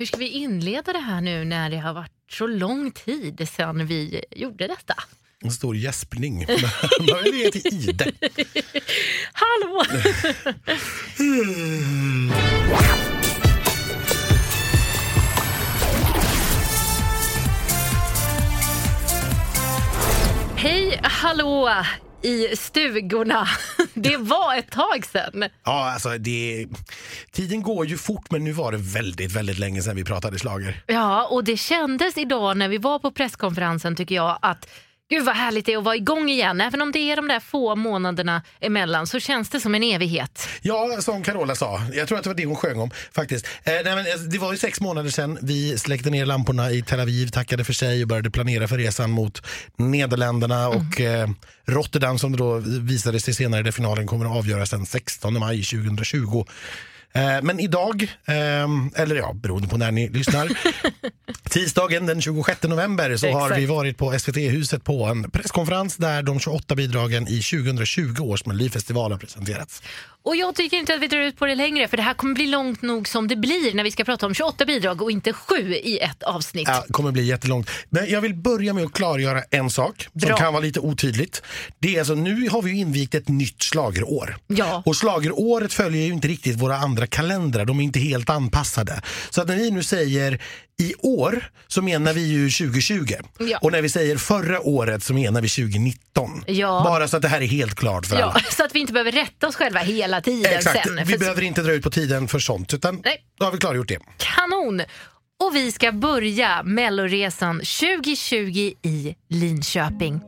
Hur ska vi inleda det här nu när det har varit så lång tid sedan vi gjorde detta? En stor gäspning. Börjar det till Ide. Hallå! Hej, hallå i stugorna. Det var ett tag sedan. Ja, alltså det, tiden går ju fort men nu var det väldigt, väldigt länge sedan vi pratade slager. Ja, och det kändes idag när vi var på presskonferensen tycker jag att Gud vad härligt det är att vara igång igen. Även om det är de där få månaderna emellan så känns det som en evighet. Ja, som Carola sa. Jag tror att det var det hon sjöng om faktiskt. Eh, nej, men, eh, det var ju sex månader sedan vi släckte ner lamporna i Tel Aviv, tackade för sig och började planera för resan mot Nederländerna mm. och eh, Rotterdam som då visade sig senare i finalen kommer att avgöras den 16 maj 2020. Eh, men idag, ehm, eller ja, beroende på när ni lyssnar, tisdagen den 26 november så har vi varit på SVT-huset på en presskonferens där de 28 bidragen i 2020 års Melodifestival har presenterats. Och jag tycker inte att vi drar ut på det längre för det här kommer bli långt nog som det blir när vi ska prata om 28 bidrag och inte sju i ett avsnitt. Ja, det kommer bli jättelångt. Men jag vill börja med att klargöra en sak som Bra. kan vara lite otydligt. Det är alltså, nu har vi invigt ett nytt slagerår. Ja. Och slageråret följer ju inte riktigt våra andra kalendrar. De är inte helt anpassade. Så att när vi nu säger i år så menar vi ju 2020 ja. och när vi säger förra året så menar vi 2019. Ja. Bara så att det här är helt klart för ja, alla. Så att vi inte behöver rätta oss själva hela tiden Exakt. sen. Vi behöver inte dra ut på tiden för sånt utan Nej. då har vi klargjort det. Kanon! Och vi ska börja Melloresan 2020 i Linköping.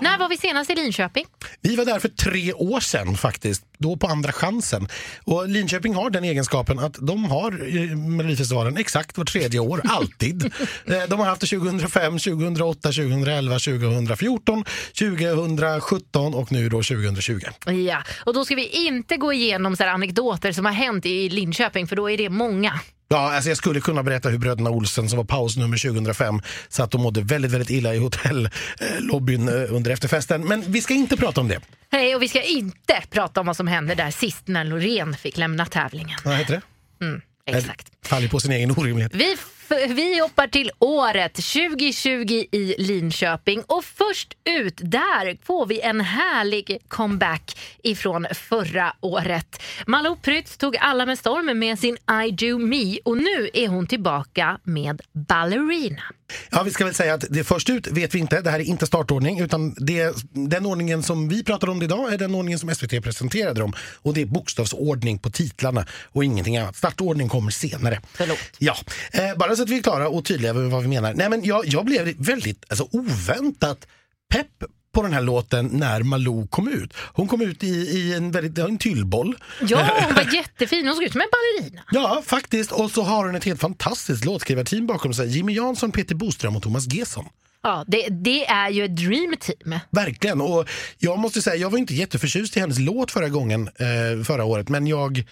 När var vi senast i Linköping? Vi var där för tre år sedan faktiskt, då på andra chansen. Och Linköping har den egenskapen att de har Melodifestivalen exakt var tredje år, alltid. Eh, de har haft det 2005, 2008, 2011, 2014, 2017 och nu då 2020. Ja, och då ska vi inte gå igenom så anekdoter som har hänt i Linköping för då är det många. Ja, alltså jag skulle kunna berätta hur bröderna Olsen som var pausnummer 2005 satt och mådde väldigt, väldigt illa i hotellobbyn eh, under efterfesten. Men vi ska inte prata om det. Nej, och vi ska inte prata om vad som hände där sist när Loreen fick lämna tävlingen. Vad heter det? Mm, exakt. Faller på sin egen orimlighet. Vi vi hoppar till året 2020 i Linköping och först ut där får vi en härlig comeback ifrån förra året. Malou Prytz tog alla med storm med sin I do me och nu är hon tillbaka med Ballerina. Ja, vi ska väl säga att det först ut vet vi inte. Det här är inte startordning utan det, den ordningen som vi pratar om idag är den ordningen som SVT presenterade dem. Och det är bokstavsordning på titlarna och ingenting annat. Startordning kommer senare. Förlåt. Ja, eh, bara så att vi är klara och tydliga med vad vi menar. Nej, men jag, jag blev väldigt alltså, oväntat pepp på den här låten när Malou kom ut. Hon kom ut i, i en, väldigt, en tyllboll. Ja, hon var jättefin. Hon såg ut som en ballerina. Ja, faktiskt. Och så har hon ett helt fantastiskt låtskrivarteam bakom sig. Jimmy Jansson, Peter Boström och Thomas Gesson. Ja, det, det, är ju ett dream team. Verkligen. Och jag måste säga, jag var inte jätteförtjust i hennes låt förra gången, eh, förra året, men jag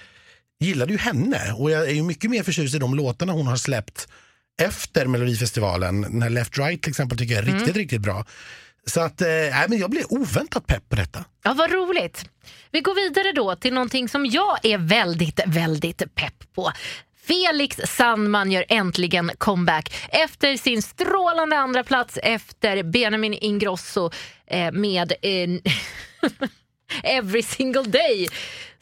gillade ju henne och jag är ju mycket mer förtjust i de låtarna hon har släppt efter Melodifestivalen. Den här Left Right till exempel tycker jag är riktigt, mm. riktigt bra. Så att, eh, men jag blev oväntat pepp på detta. Ja, vad roligt. Vi går vidare då till någonting som jag är väldigt, väldigt pepp på. Felix Sandman gör äntligen comeback efter sin strålande andra plats efter Benjamin Ingrosso eh, med eh, Every single day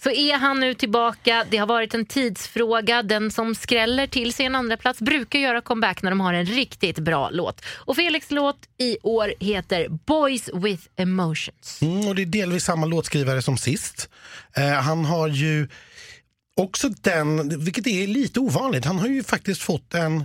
så är han nu tillbaka. Det har varit en tidsfråga. Den som skräller till sig en andra plats brukar göra comeback när de har en riktigt bra låt. Och Felix låt i år heter Boys with emotions. Mm, och det är delvis samma låtskrivare som sist. Eh, han har ju också den, vilket är lite ovanligt, han har ju faktiskt fått en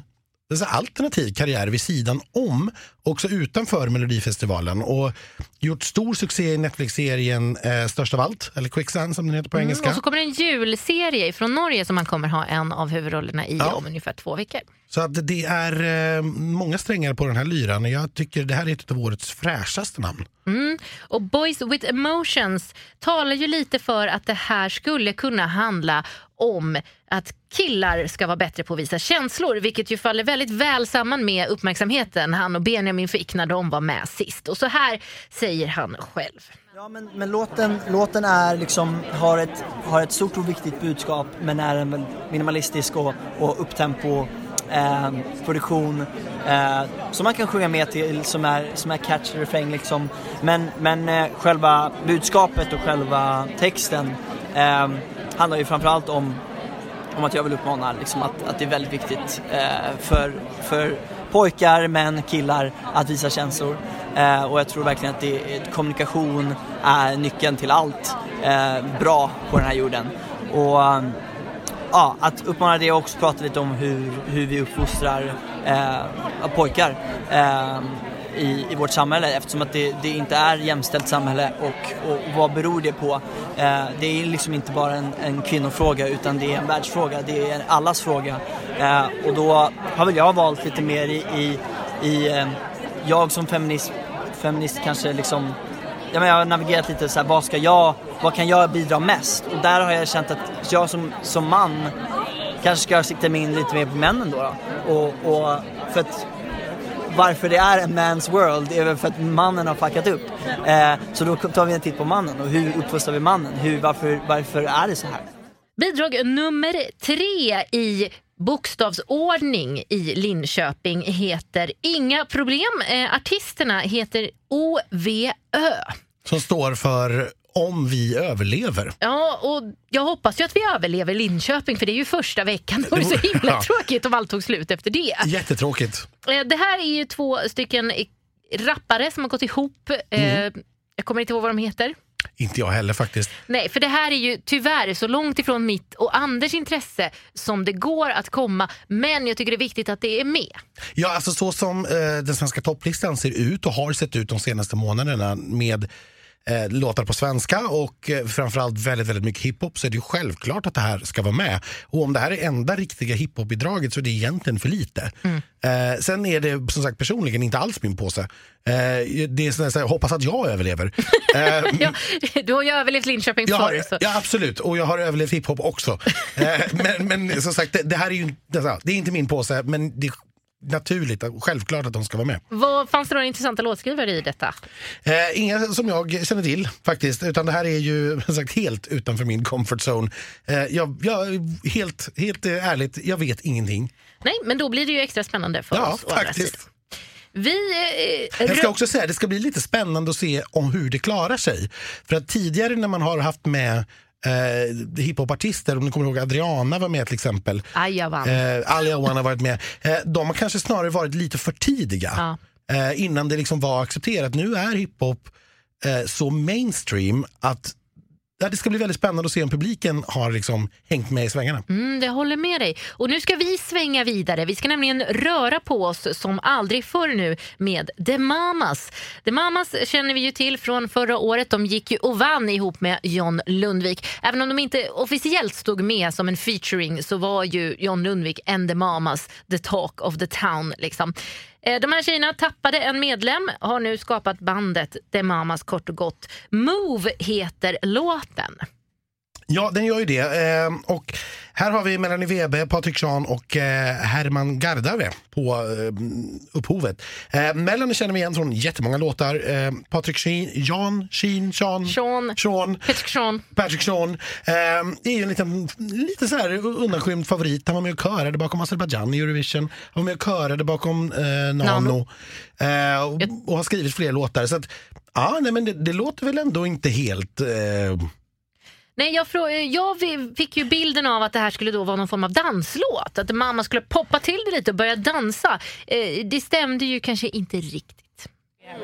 alternativ karriär vid sidan om, också utanför Melodifestivalen och gjort stor succé i Netflix-serien eh, Störst av allt, eller Quicksand som den heter på mm, engelska. Och så kommer en julserie från Norge som han kommer ha en av huvudrollerna i ja. om ungefär två veckor. Så att det är eh, många strängar på den här lyran och jag tycker det här är ett av årets fräschaste namn. Mm. Och Boys with Emotions talar ju lite för att det här skulle kunna handla om att killar ska vara bättre på att visa känslor, vilket ju faller väldigt väl samman med uppmärksamheten han och Benjamin fick när de var med sist. Och så här säger han själv. Ja, men, men låten, låten är liksom, har, ett, har ett stort och viktigt budskap men är en minimalistisk och, och upptempo eh, produktion eh, som man kan sjunga med till som är, som är catch refräng liksom. Men, men eh, själva budskapet och själva texten eh, handlar ju framförallt om, om att jag vill uppmana liksom, att, att det är väldigt viktigt eh, för, för pojkar, män, killar att visa känslor. Eh, och jag tror verkligen att det, kommunikation är nyckeln till allt eh, bra på den här jorden. Och ja, att uppmana det och också prata lite om hur, hur vi uppfostrar eh, pojkar eh, i, i vårt samhälle eftersom att det, det inte är jämställt samhälle och, och vad beror det på? Eh, det är liksom inte bara en, en kvinnofråga utan det är en världsfråga, det är allas fråga. Eh, och då har väl jag valt lite mer i, i, i eh, jag som feminist, feminist kanske liksom ja, men jag har navigerat lite så här, vad ska jag, vad kan jag bidra mest? Och där har jag känt att jag som, som man kanske ska sikta mig in lite mer på männen då. då. Och, och för att varför det är en man's world är väl för att mannen har fuckat upp. Eh, så då tar vi en titt på mannen och hur uppfostrar vi mannen? Hur, varför, varför är det så här? Bidrag nummer tre i bokstavsordning i Linköping heter Inga problem. Eh, artisterna heter OVÖ. Som står för om vi överlever. Ja, och jag hoppas ju att vi överlever Linköping för det är ju första veckan. Det vore så himla ja. tråkigt om allt tog slut efter det. Jättetråkigt. Eh, det här är ju två stycken rappare som har gått ihop. Eh, mm. Jag kommer inte ihåg vad de heter. Inte jag heller faktiskt. Nej, för det här är ju tyvärr så långt ifrån mitt och Anders intresse som det går att komma. Men jag tycker det är viktigt att det är med. Ja, alltså så som eh, den svenska topplistan ser ut och har sett ut de senaste månaderna med eh, låtar på svenska och eh, framförallt väldigt, väldigt mycket hiphop så är det ju självklart att det här ska vara med. Och om det här är enda riktiga hiphop-bidraget så är det egentligen för lite. Mm. Eh, sen är det som sagt personligen inte alls min påse. Eh, det är sådär, jag hoppas att jag överlever. Eh, ja, du har ju överlevt Linköping förr. Ja absolut, och jag har överlevt hiphop också. Eh, men, men som sagt, det, det här är ju det är inte min påse men det naturligt, självklart att de ska vara med. Vad, fanns det några intressanta låtskrivare i detta? Eh, inga som jag känner till faktiskt, utan det här är ju sagt, helt utanför min comfort zone. Eh, jag, jag, helt, helt ärligt, jag vet ingenting. Nej, men då blir det ju extra spännande för ja, oss. Faktiskt. Vi, eh, jag ska också säga det ska bli lite spännande att se om hur det klarar sig. För att tidigare när man har haft med eh, hiphopartister, om ni kommer ihåg Adriana var med till exempel. Ayawan. Eh, Ayawan har varit med. Eh, de har kanske snarare varit lite för tidiga ja. eh, innan det liksom var accepterat. Nu är hiphop eh, så mainstream att det ska bli väldigt spännande att se om publiken har liksom hängt med i svängarna. Mm, det håller med dig. Och nu ska vi svänga vidare. Vi ska nämligen röra på oss som aldrig förr nu med The Mamas. The Mamas känner vi ju till från förra året. De gick ju och vann ihop med John Lundvik. Även om de inte officiellt stod med som en featuring så var ju John Lundvik and The Mamas the talk of the town. Liksom. Eh, de här tjejerna tappade en medlem, har nu skapat bandet The Mamas kort och gott. Move heter låten. Ja, den gör ju det. Eh, och här har vi Melanie Webe, Patrik Sean och eh, Herman Gardave på eh, upphovet. Eh, Melanie känner vi igen från jättemånga låtar. Eh, Patrik Sheen, Jan, Sheen, Sean, Sean, Sean Patrick Sean. Patrick Sean. Eh, är ju en liten, lite så här undanskymd favorit. Han var med och körade bakom Azerbajdzjan i Eurovision. Han var med och körade bakom eh, Nano. Och, och, har skrivit fler låtar. Så att, ja, nej, men det, det låter väl ändå inte helt eh, Nej, jag, jag fick ju bilden av att det här skulle då vara någon form av danslåt. Att mamma skulle poppa till det lite och börja dansa. Eh, det stämde ju kanske inte riktigt.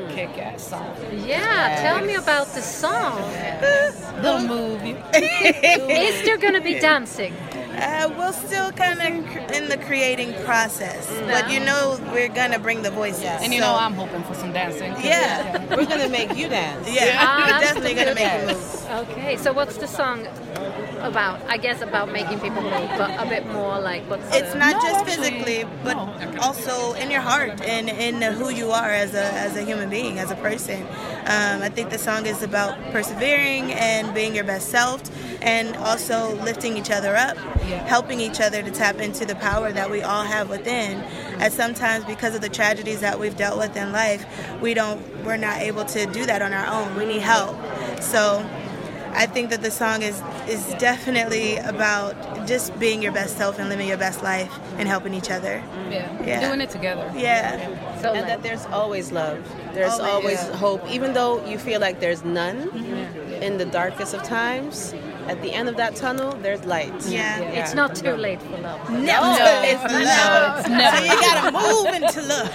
Kick-ass song. Yeah, tell me about the song. They'll move you. Is there gonna be dancing? Uh, we're still kind of in the creating process, mm. but you know we're gonna bring the voices. Yeah. And you so. know I'm hoping for some dancing. Yeah, we're gonna make you dance. Yeah, ah, we're definitely gonna make you move. Okay, so what's the song? About? I guess about making people move, but a bit more like what's It's the- not No, just actually- physically, but also in your heart and in who you are as a as a human being, as a person. Um, I think the song is about persevering and being your best self, and also lifting each other up, helping each other to tap into the power that we all have within. And sometimes, because of the tragedies that we've dealt with in life, we don't, we're not able to do that on our own. We need help. So. I think that the song is is definitely about just being your best self and living your best life and helping each other. Yeah. Yeah. Doing it together. Yeah. so and like- that there's always love. There's Always. always, Yeah. hope, even though you feel like there's none mm-hmm. in the darkest of times. At the end of that tunnel, there's light. Yeah. It's not too late for love. Never No, too late for no, love. it's never. So you gotta move into love.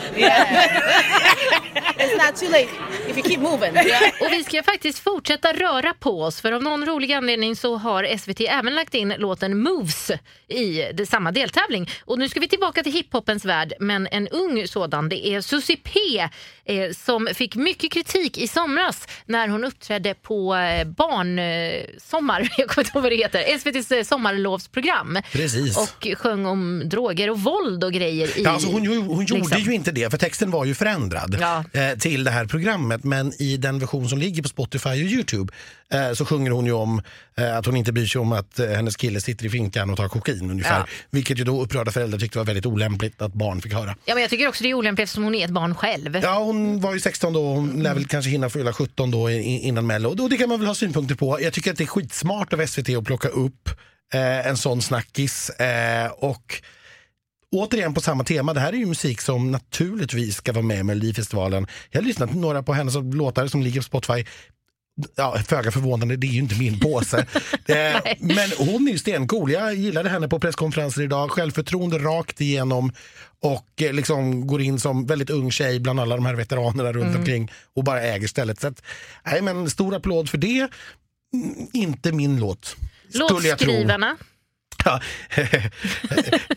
It's not too late if you keep moving. Yeah. Och vi ska faktiskt fortsätta röra på oss för av någon rolig anledning så har SVT även lagt in låten Moves i det, samma deltävling. Och nu ska vi tillbaka till hiphopens värld men en ung sådan. Det är Susie P eh, som fick mycket kritik i somras när hon uppträdde på eh, barnsommar, jag kommer inte ihåg vad det heter, SVTs eh, sommarlovsprogram. Precis. Och sjöng om droger och våld och grejer. I, Ja, alltså hon hon gjorde liksom. ju inte det, för texten var ju förändrad Ja. eh, till det här programmet. Men i den version som ligger på Spotify och Youtube eh, så sjunger hon ju om eh, att hon inte bryr sig om att eh, hennes kille sitter i finkan och tar kokain ungefär. Ja. Vilket ju då upprörda föräldrar tyckte var väldigt olämpligt att barn fick höra. Ja, men jag tycker också det är olämpligt eftersom hon är ett barn själv. Ja, hon var ju 16 då, hon lär väl kanske hinna fylla 17 då innan Mello. Och det kan man väl ha synpunkter på. Jag tycker att det är skitsmart av SVT att plocka upp eh, en sån snackis. Eh, och återigen på samma tema, det här är ju musik som naturligtvis ska vara med i Melodifestivalen. Jag har lyssnat på några på hennes låtar som ligger på Spotify. Ja, föga förvånande, det är ju inte min påse. eh, men hon är ju stencool. Jag gillade henne på presskonferenser idag. Självförtroende rakt igenom och eh, liksom går in som väldigt ung tjej bland alla de här veteranerna runt omkring och bara äger stället. Så att, nej, men stor applåd för det. Mm, inte min låt. Skulle jag tro. Låtskrivarna. Ja,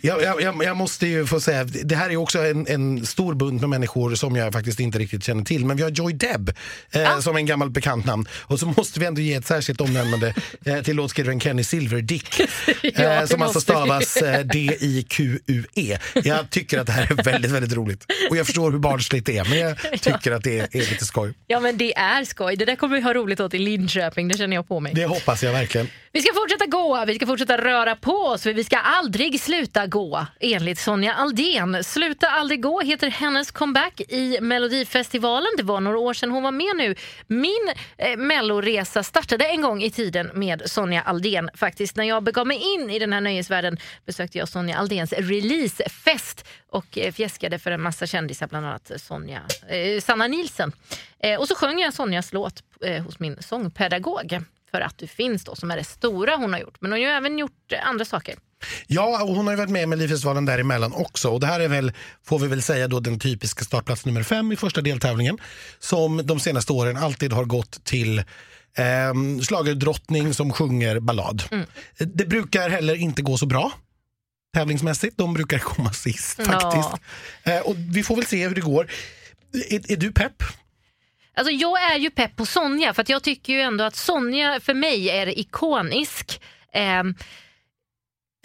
jag, jag, jag, måste ju få säga, det här är också en, en stor bunt med människor som jag faktiskt inte riktigt känner till. Men vi har Joy Deb eh, som en gammal bekant namn. Och så måste vi ändå ge ett särskilt omnämnande eh, till låtskrivaren Kenny Silverdick. Ja, eh, som alltså stavas eh, D-I-Q-U-E. Jag tycker att det här är väldigt, väldigt roligt. Och jag förstår hur barnsligt det är, men jag tycker att det är, är lite skoj. Ja men det är skoj. Det där kommer vi ha roligt åt i Linköping, det känner jag på mig. Det hoppas jag verkligen. Vi ska fortsätta gå, vi ska fortsätta röra på oss för vi ska aldrig sluta gå enligt Sonja Aldén. Sluta aldrig gå heter hennes comeback i Melodifestivalen. Det var några år sedan hon var med nu. Min eh, melloresa startade en gång i tiden med Sonja Aldén faktiskt. När jag begav mig in i den här nöjesvärlden besökte jag Sonja Aldéns releasefest och eh, fjäskade för en massa kändisar, bland annat Sonja, eh, Sanna Nilsen. Eh, och så sjöng jag Sonjas låt eh, hos min sångpedagog för att du finns då, som är det stora hon har gjort. Men hon har ju även gjort eh, andra saker. Ja, och hon har ju varit med i Melodifestivalen däremellan också. Och det här är väl, får vi väl säga, då den typiska startplats nummer fem i första deltävlingen. Som de senaste åren alltid har gått till eh, schlagerdrottning som sjunger ballad. Det brukar heller inte gå så bra tävlingsmässigt. De brukar komma sist Ja. faktiskt. Eh, och vi får väl se hur det går. Är, är du pepp? Alltså jag är ju pepp på Sonja för att jag tycker ju ändå att Sonja för mig är ikonisk. Ehm,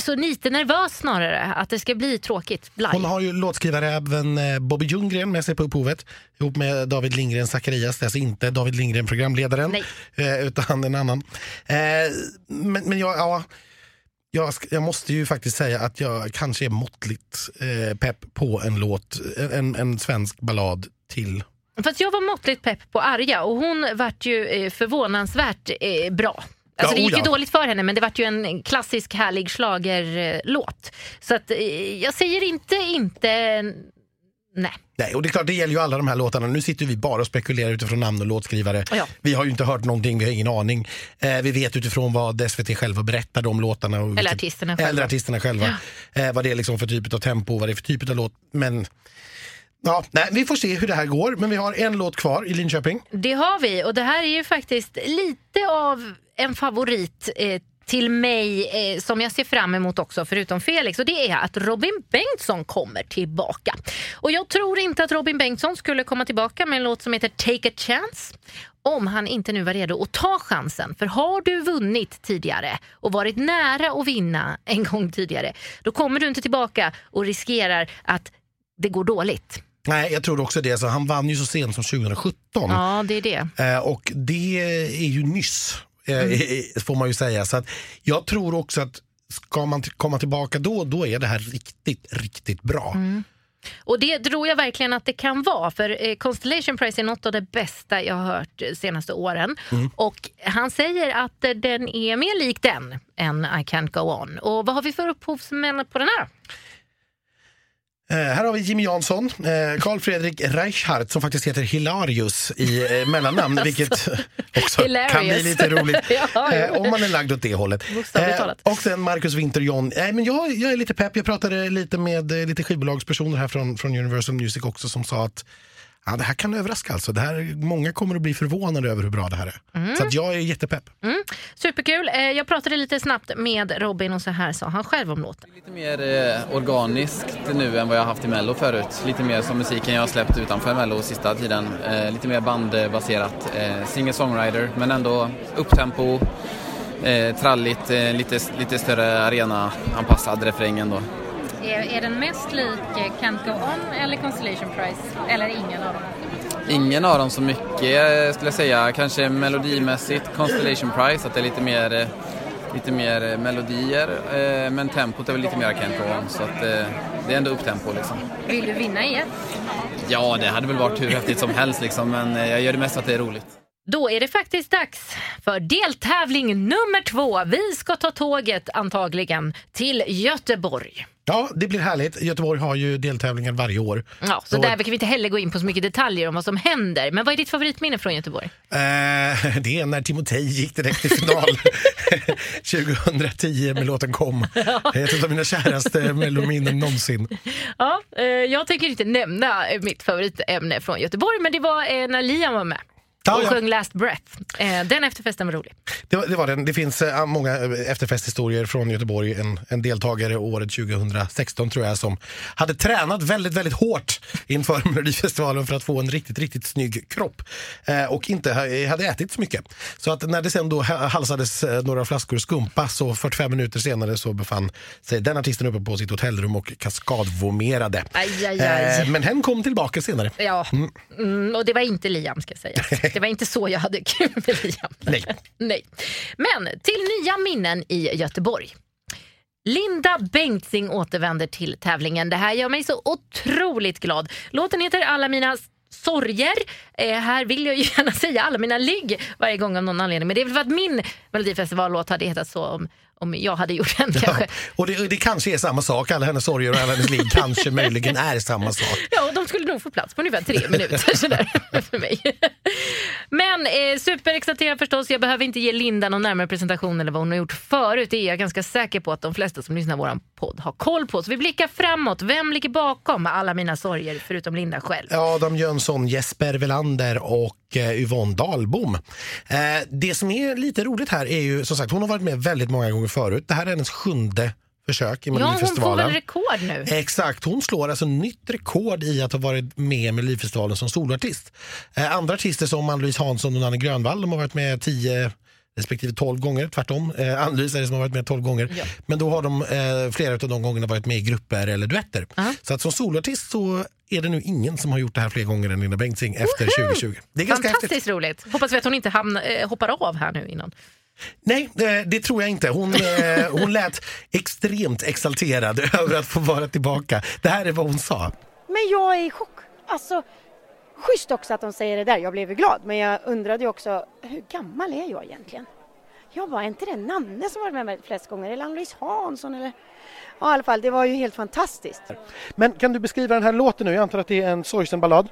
så lite nervös snarare att det ska bli tråkigt. Blaj. Hon har ju låtskrivaräven eh, Bobby Ljunggren med sig på upphovet ihop med David Lindgren Zacharias. Det är alltså inte David Lindgren programledaren Nej. eh, utan en annan. Eh, men men jag, ja, jag, jag måste ju faktiskt säga att jag kanske är måttligt eh, pepp på en låt, en, en svensk ballad till. Fast jag var måttligt pepp på Arja och hon vart ju eh, förvånansvärt eh, bra. Alltså Ja, det gick ju ja. dåligt för henne men det vart ju en klassisk härlig schlagerlåt. Så att, eh, jag säger inte inte nej. Nej, och det är klart, det gäller ju alla de här låtarna. Nu sitter vi bara och spekulerar utifrån namn och låtskrivare. Ja. Vi har ju inte hört någonting, vi har ingen aning. Eh, vi vet utifrån vad SVT själva berättade om låtarna. Och vilket- artisterna själva. Eller artisterna själva. Eh, vad det är liksom för typ av tempo, vad det är för typ av låt. Men ja, nej, vi får se hur det här går. Men vi har en låt kvar i Linköping. Det har vi och det här är ju faktiskt lite av en favorit eh, till mig eh, som jag ser fram emot också förutom Felix och det är att Robin Bengtsson kommer tillbaka. Och jag tror inte att Robin Bengtsson skulle komma tillbaka med en låt som heter Take a chance om han inte nu var redo att ta chansen. För har du vunnit tidigare och varit nära att vinna en gång tidigare, då kommer du inte tillbaka och riskerar att det går dåligt. Nej, jag tror också det. Så han vann ju så sent som 2017. Ja, det är det. Eh, och det är ju nyss, eh, eh, får man ju säga. Så att jag tror också att ska man komma tillbaka då, då är det här riktigt, riktigt bra. Och det tror jag verkligen att det kan vara. För Constellation Prize är något av det bästa jag har hört de senaste åren. Och han säger att den är mer lik den än I Can't Go On. Och vad har vi för upphovsmän på den här? Eh, här har vi Jimmy Jansson, eh, Carl Fredrik Reichardt som faktiskt heter Hilarius i eh, mellannamn, vilket också kan bli Hilarious. lite roligt Ja, eh, om man är lagd åt det hållet. Och sen Marcus Winter John. Eh, men jag, jag är lite pepp, jag pratade lite med eh, lite skivbolagspersoner här från, från Universal Music också som sa att Ja, det här kan överraska alltså. Det här, många kommer att bli förvånade över hur bra det här är. Så att jag är jättepepp. Superkul. Eh, jag pratade lite snabbt med Robin och så här sa han själv om låten. Lite mer eh, organiskt nu än vad jag har haft i Mello förut. Lite mer som musiken jag har släppt utanför Mello sista tiden. Eh, lite mer bandbaserat. Eh, Singer-songwriter men ändå upptempo, eh, tralligt, eh, lite, lite större arena-anpassad refräng ändå. Är, är den mest lik Can't Go On eller Constellation Prize? Eller ingen av dem? Ingen av dem så mycket skulle jag säga. Kanske melodimässigt Constellation Prize, att det är lite mer, lite mer melodier. Eh, men tempot är väl lite mer Can't Go On, så att eh, det är ändå upptempo liksom. Vill du vinna igen? Ja, det hade väl varit hur häftigt som helst liksom, men eh, jag gör det mest för att det är roligt. Då är det faktiskt dags för deltävling nummer två. Vi ska ta tåget antagligen till Göteborg. Ja, det blir härligt. Göteborg har ju deltävlingar varje år. Ja, så Då- där kan vi inte heller gå in på så mycket detaljer om vad som händer. Men vad är ditt favoritminne från Göteborg? Eh, det är när Timotej gick direkt till final 2010 med låten Kom. Är ett av mina käraste mellominnen någonsin. Ja, eh, jag tänker inte nämna mitt favoritämne från Göteborg, men det var eh, när Liam var med. Och ja. sjöng Last Breath. Eh, den efterfesten var rolig. Det, var- det var den. Det finns eh, många eh, efterfesthistorier från Göteborg. En, en deltagare året 2016 tror jag som hade tränat väldigt, väldigt hårt inför Melodifestivalen för att få en riktigt, riktigt snygg kropp. Och inte ha- hade ätit så mycket. Så att när det sen då ha- halsades några flaskor skumpa så 45 minuter senare så befann sig den artisten uppe på sitt hotellrum och kaskadvomerade. Aj, aj, aj. Men hen kom tillbaka senare. Ja, mm, och det var inte Liam ska sägas. Det var inte så jag hade kul med Liam. Nej. Nej. Men till nya minnen i Göteborg. Linda Bengtzing återvänder till tävlingen. Det här gör mig så otroligt glad. Låten heter Alla mina sorger. Eh, här vill jag ju gärna säga alla mina ligg varje gång av någon anledning. Men det är väl för att min Melodifestivallåt hade hetat så om, om jag hade gjort den kanske. Ja, och det, det kanske är samma sak. Alla hennes sorger och alla hennes ligg kanske möjligen är samma sak. Ja, och de skulle nog få plats på ungefär tre minuter sådär, för mig. Men eh, superexalterad förstås. Jag behöver inte ge Linda någon närmare presentation eller vad hon har gjort förut. Det är jag ganska säker på att de flesta som lyssnar på vår podd har koll på. Så vi blickar framåt. Vem ligger bakom alla mina sorger förutom Linda själv? Adam Jönsson, Jesper Velander och eh, Yvonne Dahlbom. Eh, det som är lite roligt här är ju som sagt, hon har varit med väldigt många gånger förut. Det här är hennes sjunde försök i Ja, hon får Melodifestivalen. väl rekord nu. Exakt, hon slår alltså nytt rekord i att ha varit med i Melodifestivalen som soloartist. Eh, andra artister som Ann-Louise Hansson och Nanne Grönvall de har varit med 10 respektive 12 gånger, tvärtom. Eh, Ann-Louise är det som har varit med 12 gånger. Ja. Men då har de eh, flera av de gångerna varit med i grupper eller duetter. Ja. Så att som soloartist så är det nu ingen som har gjort det här fler gånger än Linda Bengtzing efter 2020. Det är ganska häftigt. Fantastiskt roligt. Hoppas vi att hon inte hamnar, eh, hoppar av här nu innan. Nej, det, det tror jag inte. Hon, eh, hon lät extremt exalterad över att få vara tillbaka. Det här är vad hon sa. Men jag är i chock. Alltså, schysst också att de säger det där. Jag blev ju glad, men jag undrade ju också hur gammal är jag egentligen? Jag var inte det Nanne som varit med mig flest gånger eller Ann-Louise Hansson eller... Ja, i alla fall, det var ju helt fantastiskt. Men kan du beskriva den här låten nu? Jag antar att det är en sorgsen ballad.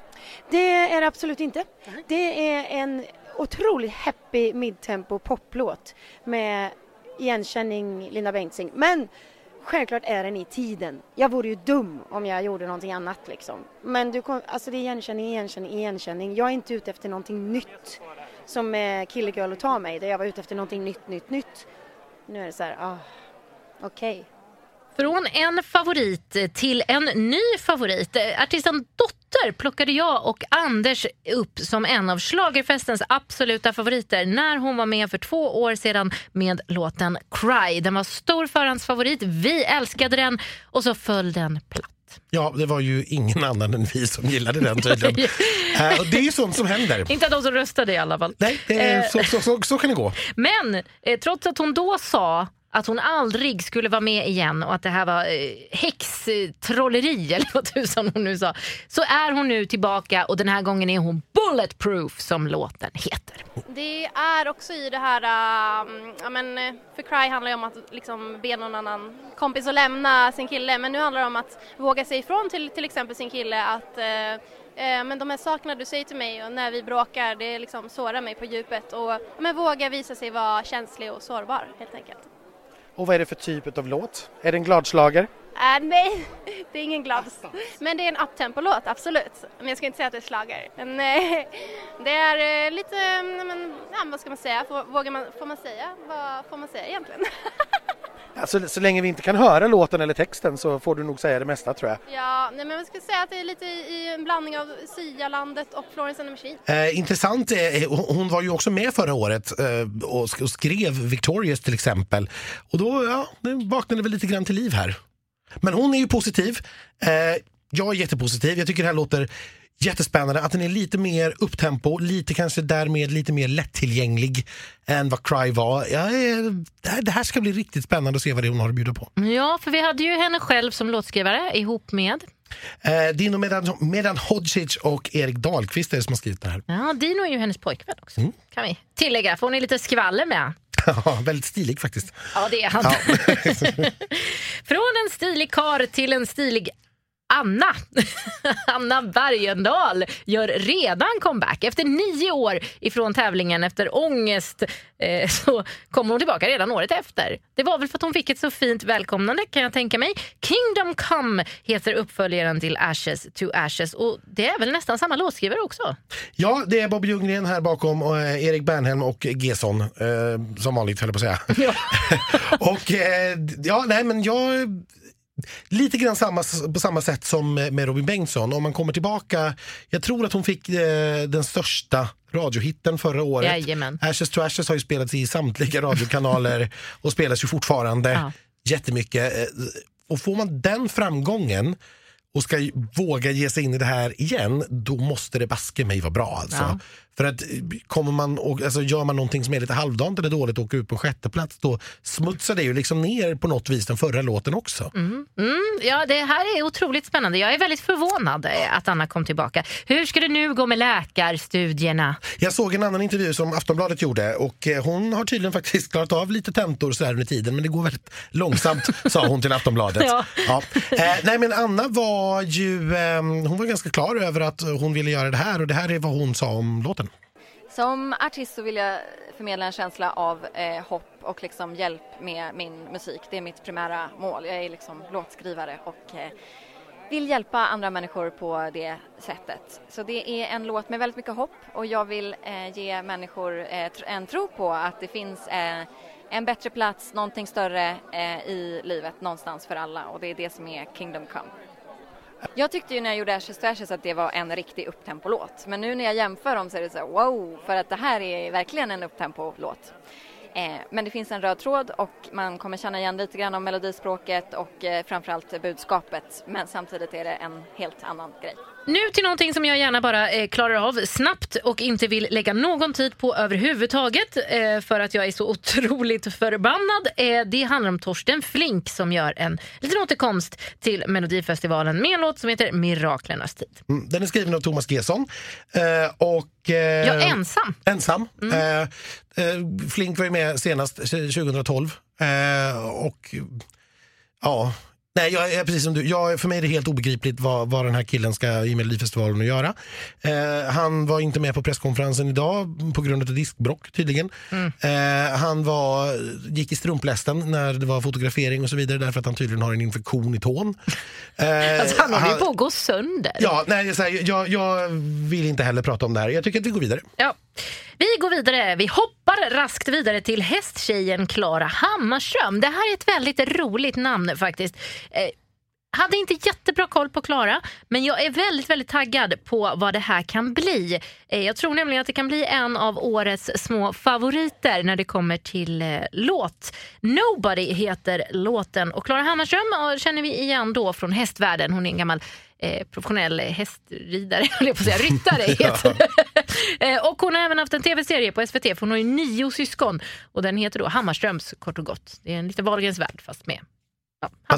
Det är det absolut inte. Det är en otroligt happy midtempo poplåt med igenkänning Linda Bengtzing. Men självklart är den i tiden. Jag vore ju dum om jag gjorde någonting annat liksom. Men du kom, alltså det är igenkänning, igenkänning, igenkänning. Jag är inte ute efter någonting nytt som eh, Kille Girl och ta mig. Där jag var ute efter någonting nytt, nytt, nytt. Nu är det så här, ah, okej. Från en favorit till en ny favorit. Artisten dotter plockade jag och Anders upp som en av schlagerfestens absoluta favoriter när hon var med för två år sedan med låten Cry. Den var stor förhandsfavorit, vi älskade den och så föll den platt. Ja, det var ju ingen annan än vi som gillade den tydligen. Och det är ju sånt som händer. Inte de som röstade i alla fall. Nej, är, Eh. så, så, så, så kan det gå. Men eh, trots att hon då sa att hon aldrig skulle vara med igen och att det här var eh, häxtrolleri eller vad tusan hon nu sa. Så är hon nu tillbaka och den här gången är hon bulletproof som låten heter. Det är också i det här, äh, ja men eh, för Cry handlar ju om att liksom be någon annan kompis att lämna sin kille men nu handlar det om att våga säga ifrån till till exempel sin kille att eh, eh men de här sakerna du säger till mig och när vi bråkar det liksom sårar mig på djupet och men våga visa sig vara känslig och sårbar helt enkelt. Och vad är det för typ av låt? Är det en gladslager? Äh, nej, det är ingen glad. Men det är en uptempo-låt, absolut. Men jag ska inte säga att det är slager. Men eh, det är eh, lite, mm, men, ja, vad ska man säga? Får, vågar man, får man säga? Vad får man säga egentligen? Alltså, så länge vi inte kan höra låten eller texten så får du nog säga det mesta tror jag. ja, nej, men jag skulle säga att det är lite i en blandning av Sia-landet och Florence and the Machine. Eh, intressant, eh, hon var ju också med förra året eh, och, sk- och skrev Victorious till exempel. Och då ja, vaknade väl lite grann till liv här. Men hon är ju positiv. Eh, jag är jättepositiv. Jag tycker det här låter jättespännande. Att den är lite mer upptempo, lite kanske därmed lite mer lättillgänglig än vad Cry var. Jag är, det, här, ska bli riktigt spännande att se vad det hon har att bjuda på. Ja, för vi hade ju henne själv som låtskrivare ihop med Eh, Dino Medan, Medan Hodzic och Erik Dahlqvist är det som har skrivit det här. Ja, Dino är ju hennes pojkvän också. Kan vi tillägga, för hon är lite skvaller med. Ja, väldigt stilig faktiskt. Ja, det är han. Från en stilig kar till en stilig Anna. Anna Bergendahl gör redan comeback. Efter nio år ifrån tävlingen efter ångest eh, så kommer hon tillbaka redan året efter. Det var väl för att hon fick ett så fint välkomnande kan jag tänka mig. Kingdom Come heter uppföljaren till Ashes to Ashes och det är väl nästan samma låtskrivare också? Ja, det är Bob Ljunggren här bakom och eh, Erik Bernhelm och Gesson. Eh, som vanligt höll jag på att säga. och eh, ja, nej men jag Lite grann samma, på samma sätt som med Robin Bengtsson. Om man kommer tillbaka, jag tror att hon fick eh, den största radiohitten förra året. Jajamän. Ashes to Ashes har ju spelats i samtliga radiokanaler och spelas ju fortfarande Ja. jättemycket. Eh, Och får man den framgången och ska våga ge sig in i det här igen, då måste det baske mig vara bra. Alltså. Ja. För att eh, kommer man och, alltså, gör man någonting som är lite halvdant eller dåligt och åker ut på sjätte plats då smutsar det ju liksom ner på något vis den förra låten också. Mm, ja, det här är otroligt spännande. Jag är väldigt förvånad eh, att Anna kom tillbaka. Hur ska det nu gå med läkarstudierna? Jag såg en annan intervju som Aftonbladet gjorde och eh, hon har tydligen faktiskt klarat av lite tentor så här under tiden men det går väldigt långsamt sa hon till Aftonbladet. Ja. Eh, nej men Anna var ju, eh, hon var ganska klar över att hon ville göra det här och det här är vad hon sa om låten. Som artist så vill jag förmedla en känsla av eh, hopp och liksom hjälp med min musik. Det är mitt primära mål. Jag är liksom låtskrivare och eh, vill hjälpa andra människor på det sättet. Så det är en låt med väldigt mycket hopp och jag vill eh, ge människor eh, en tro på att det finns eh, en bättre plats, någonting större eh, i livet någonstans för alla och det är det som är Kingdom Come. Jag tyckte ju när jag gjorde Ashes to Ashes att det var en riktig upptempo-låt. Men nu när jag jämför dem så är det så här, wow, för att det här är verkligen en upptempo-låt. Eh, men det finns en röd tråd och man kommer känna igen lite grann om melodispråket och eh, framförallt budskapet. Men samtidigt är det en helt annan grej. Nu till någonting som jag gärna bara eh, klarar av snabbt och inte vill lägga någon tid på överhuvudtaget eh, för att jag är så otroligt förbannad. Eh, det handlar om Torsten Flink som gör en liten återkomst till Melodifestivalen med en låt som heter Miraklernas tid. Mm, Den är skriven av Thomas Gesson. Eh, och, eh, Ja, ensam. Ensam. Eh, eh, Flink var ju med senast 2012. Eh, och ja, Nej, jag är precis som du. Jag, för mig är det helt obegripligt vad, vad den här killen ska i Melodifestivalen att göra. Eh, han var inte med på presskonferensen idag på grund av diskbrock tydligen. Eh, han var, gick i strumplästen när det var fotografering och så vidare därför att han tydligen har en infektion i tån. Eh, Alltså, han håller ju på att gå sönder. Ja, nej, så här, jag, jag vill inte heller prata om det här. Jag tycker att vi går vidare. Ja. Vi går vidare. Vi hoppar raskt vidare till hästtjejen Klara Hammarström. Det här är ett väldigt roligt namn faktiskt. Eh, hade inte jättebra koll på Klara, men jag är väldigt, väldigt taggad på vad det här kan bli. Eh, Jag tror nämligen att det kan bli en av årets små favoriter när det kommer till eh, låt. Nobody heter låten och Klara Hammarström känner vi igen då från hästvärlden. Hon är en gammal eh, professionell hästridare, höll jag på att säga, ryttare heter. Eh, och hon har även haft en tv-serie på SVT för hon har ju nio syskon och den heter då Hammarströms kort och gott. Det är en lite Wahlgrens värld fast med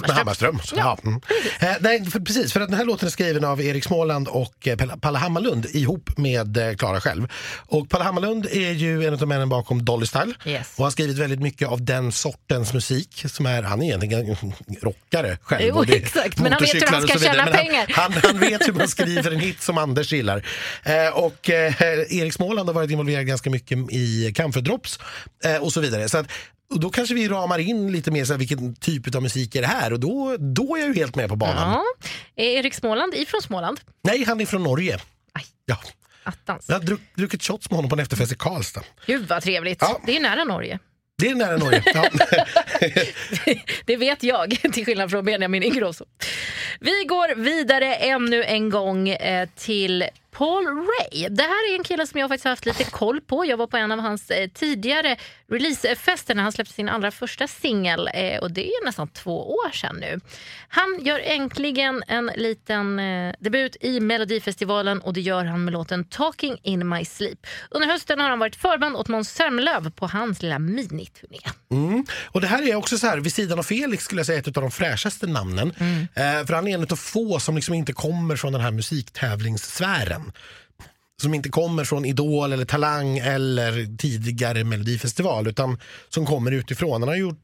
Med Hammarström. Så, ja. Mm. Eh, nej, för, precis. För att den här låten är skriven av Erik Småland och eh, Palle Hammarlund ihop med eh, själv. Och Palle Hammarlund är ju en av männen bakom Dolly Style Yes. och har skrivit väldigt mycket av den sortens musik. Som är, han är egentligen rockare själv. Jo, exakt, men han vet hur han ska tjäna pengar. Han, han, han vet hur man skriver en hit som Anders gillar. Eh, och eh, Erik Småland har varit involverad ganska mycket i Camphor Drops eh, och så vidare. Så att, och då kanske vi ramar in lite mer så här, vilken typ av musik är det här och då, då är jag ju helt med på banan. Ja. Är Erik Småland ifrån Småland? Nej, han är från Norge. Ja. Attans. Jag har druck, druckit shots med honom på en efterfest i Karlstad. Gud vad trevligt. Ja. Det är nära Norge. Det är nära Norge. Ja. Det vet jag, till skillnad från Benjamin Ingrosso. Vi går vidare ännu en gång eh, till Paul Ray. Det här är en kille som jag faktiskt haft lite koll på. Jag var på en av hans eh, tidigare releasefester när han släppte sin allra första singel eh, och det är nästan två år sedan nu. Han gör äntligen en liten eh, debut i Melodifestivalen och det gör han med låten Talking in my sleep. Under hösten har han varit förband åt Måns Zelmerlöw på hans lilla miniturné. Mm. Och det här är också så här, vid sidan av Felix skulle jag säga ett av de fräschaste namnen. Eh, för han är en av få som liksom inte kommer från den här musiktävlingssfären. Som inte kommer från Idol eller Talang eller tidigare Melodifestival utan som kommer utifrån. Han har gjort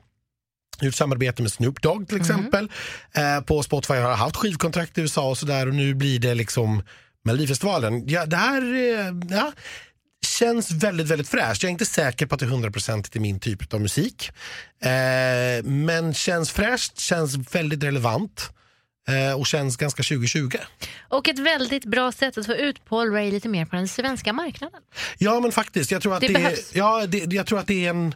gjort samarbete med Snoop Dogg till exempel. Eh, på Spotify har haft skivkontrakt i USA och sådär och nu blir det liksom Melodifestivalen. Ja, det här eh, ja, känns väldigt, väldigt fräscht. Jag är inte säker på att det är 100% är min typ av musik. Eh, men känns fräscht, känns väldigt relevant och känns ganska 2020. Och ett väldigt bra sätt att få ut Paul Ray lite mer på den svenska marknaden. Ja men faktiskt, jag tror att Det det, behövs. ja, det, jag tror att det är en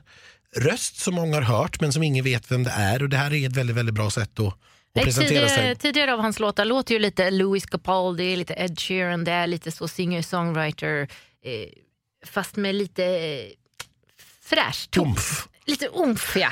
röst som många har hört men som ingen vet vem det är och det här är ett väldigt, väldigt bra sätt att, presentera sig. tidigare, tidigare av hans låtar låter ju lite Louis Capaldi, lite Ed Sheeran, det är lite så singer-songwriter eh, fast med lite eh, fräscht. Lite umf ja.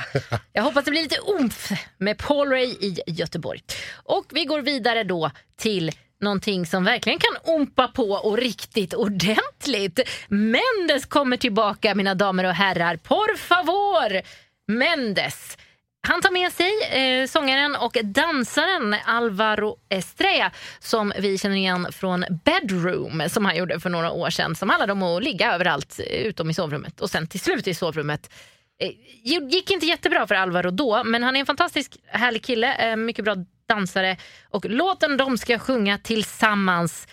Jag hoppas det blir lite umf med Paul Ray i Göteborg. Och vi går vidare då till någonting som verkligen kan ompa på och riktigt ordentligt. Mendes kommer tillbaka mina damer och herrar. Por favor! Mendes. Han tar med sig eh, sångaren och dansaren Alvaro Estrella som vi känner igen från Bedroom som han gjorde för några år sedan som handlade om att ligga överallt eh, utom i sovrummet och sen till slut i sovrummet Eh, Eh, gick inte jättebra för Alvaro då, men han är en fantastisk härlig kille, eh, mycket bra dansare. Och låten de ska sjunga tillsammans,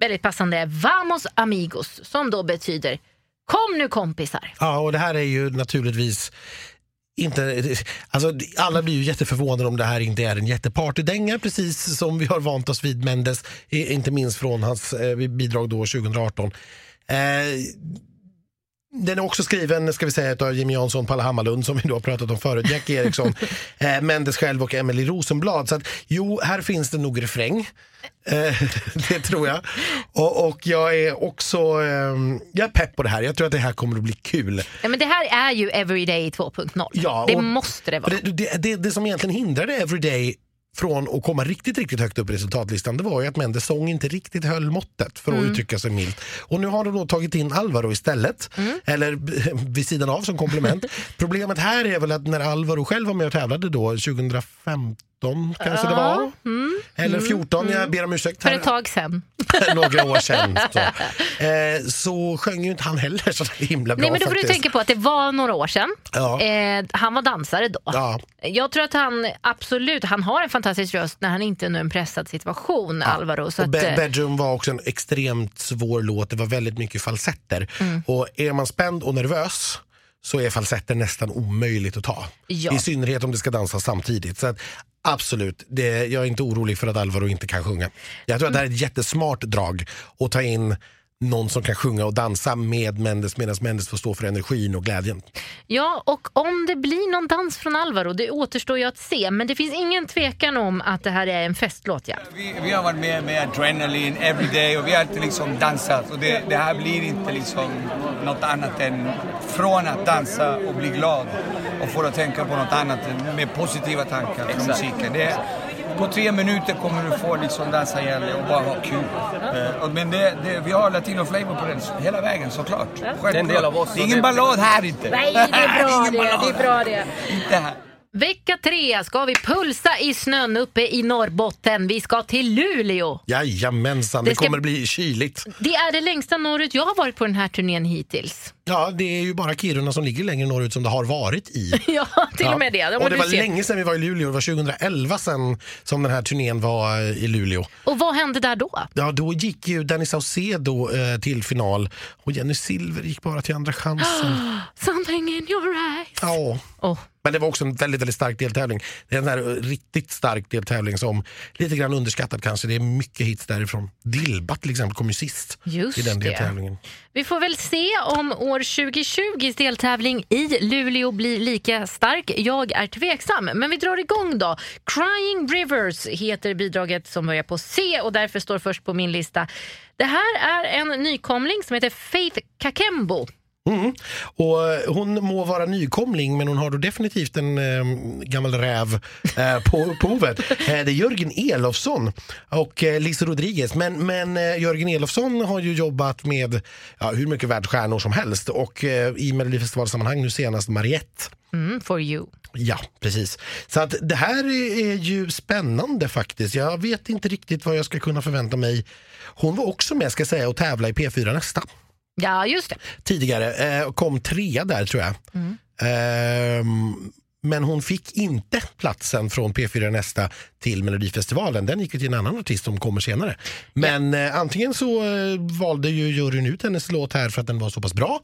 väldigt passande, Vamos amigos, som då betyder Kom nu kompisar. Ja, och det här är ju naturligtvis inte, alltså, alla blir ju jätteförvånade om det här inte är en jättepartydänga precis som vi har vant oss vid Mendes, inte minst från hans eh, bidrag då 2018. Eh, den är också skriven ska vi säga, av Jimmy Jansson, Palle Hammarlund som vi då har pratat om förut, Jack Eriksson, eh, Mendes själv och Emily Rosenblad. Så att, jo, här finns det nog refräng. Eh, det tror jag. Och, och jag är också eh, jag är pepp på det här. Jag tror att det här kommer att bli kul. Ja, men det här är ju Everyday 2.0. Ja, det måste det vara. Det, det, det, det som egentligen hindrade Everyday från att komma riktigt, riktigt högt upp i resultatlistan det var ju att Mendes sång inte riktigt höll måttet för att Mm. uttrycka sig milt. Och nu har de då tagit in Alvaro istället, Mm. eller vid sidan av som komplement. Problemet här är väl att när Alvaro själv var med och tävlade då 2015 kanske det var, Mm. eller Mm. 14, jag ber om ursäkt. För ett tag sen. några år sedan. Så, eh, så sjöng ju inte han heller så himla bra Nej, men då får du faktiskt. tänka på att det var några år sedan. Ja. Eh, han var dansare då. Ja. Jag tror att han absolut, han har en fantastisk röst när han inte är i en pressad situation, Alvaro. Så och att, Be- eh, Bedroom var också en extremt svår låt. Det var väldigt mycket falsetter. Mm. Och är man spänd och nervös så är falsetter nästan omöjligt att ta. Ja. I synnerhet om det ska dansas samtidigt. Så att, absolut, det, jag är inte orolig för att Alvaro inte kan sjunga. Jag tror att det här är ett jättesmart drag att ta in någon som kan sjunga och dansa med Mendes medan Mendes får stå för energin och glädjen. Ja, och om det blir någon dans från Alvaro, det återstår ju att se. Men det finns ingen tvekan om att det här är en festlåt. Ja. Vi, vi har varit med med adrenalin everyday och vi har alltid liksom dansat. Och det, det här blir inte liksom något annat än från att dansa och bli glad och få att tänka på något annat med positiva tankar från musiken. Det, på tre minuter kommer du få liksom dansa ihjäl dig och bara ha kul. Eh, Men det, det, vi har latino flavor på den hela vägen såklart. Självklart. Det är en del av oss Det är och ingen ballad här inte. Nej, det är bra Ingen det. ballad. Det är bra det. Inte här. Vecka tre ska vi pulsa i snön uppe i Norrbotten. Vi ska till Luleå. Jajamensan, det, Det ska- kommer bli kyligt. Det är det längsta norrut jag har varit på den här turnén hittills. Ja, det är ju bara Kiruna som ligger längre norrut som det har varit i. Ja, till och med det. Ja, och det var ser. länge sedan vi var i Luleå, det var 2011 sedan som den här turnén var eh, i Luleå. Och vad hände där då? Ja, då gick ju Danny Saucedo eh, till final och Jenny Silver gick bara till andra chansen. Something in your eyes. Ja. Oh. Men det var också en väldigt, väldigt stark deltävling. Det är en där riktigt stark deltävling som lite grann underskattad kanske. Det är mycket hits därifrån. Dilba till exempel kom ju sist Just i den det. deltävlingen. Vi får väl se om år 2020s deltävling i Luleå blir lika stark. Jag är tveksam, men vi drar igång då. Crying Rivers heter bidraget som börjar på C och därför står först på min lista. Det här är en nykomling som heter Faith Kakembo. Mm. Och eh, hon må vara nykomling men hon har då definitivt en eh, gammal räv eh, på, på huvudet. Eh, det är Jörgen Elofsson och eh, Lisa Rodriguez. Men, men eh, Jörgen Elofsson har ju jobbat med ja, hur mycket världsstjärnor som helst och eh, i Melodifestivalsammanhang nu senast Mariette. Mm, for you. Ja, precis. Så att det här är ju spännande faktiskt. Jag vet inte riktigt vad jag ska kunna förvänta mig. Hon var också med ska säga och tävla i P4 nästa Ja, just det. tidigare. Eh, kom trea där tror jag. Mm. Ehm, men hon fick inte platsen från P4 Nästa till Melodifestivalen. Den gick ju till en annan artist som kommer senare. Men eh, antingen så eh, valde ju juryn ut hennes låt här för att den var så pass bra.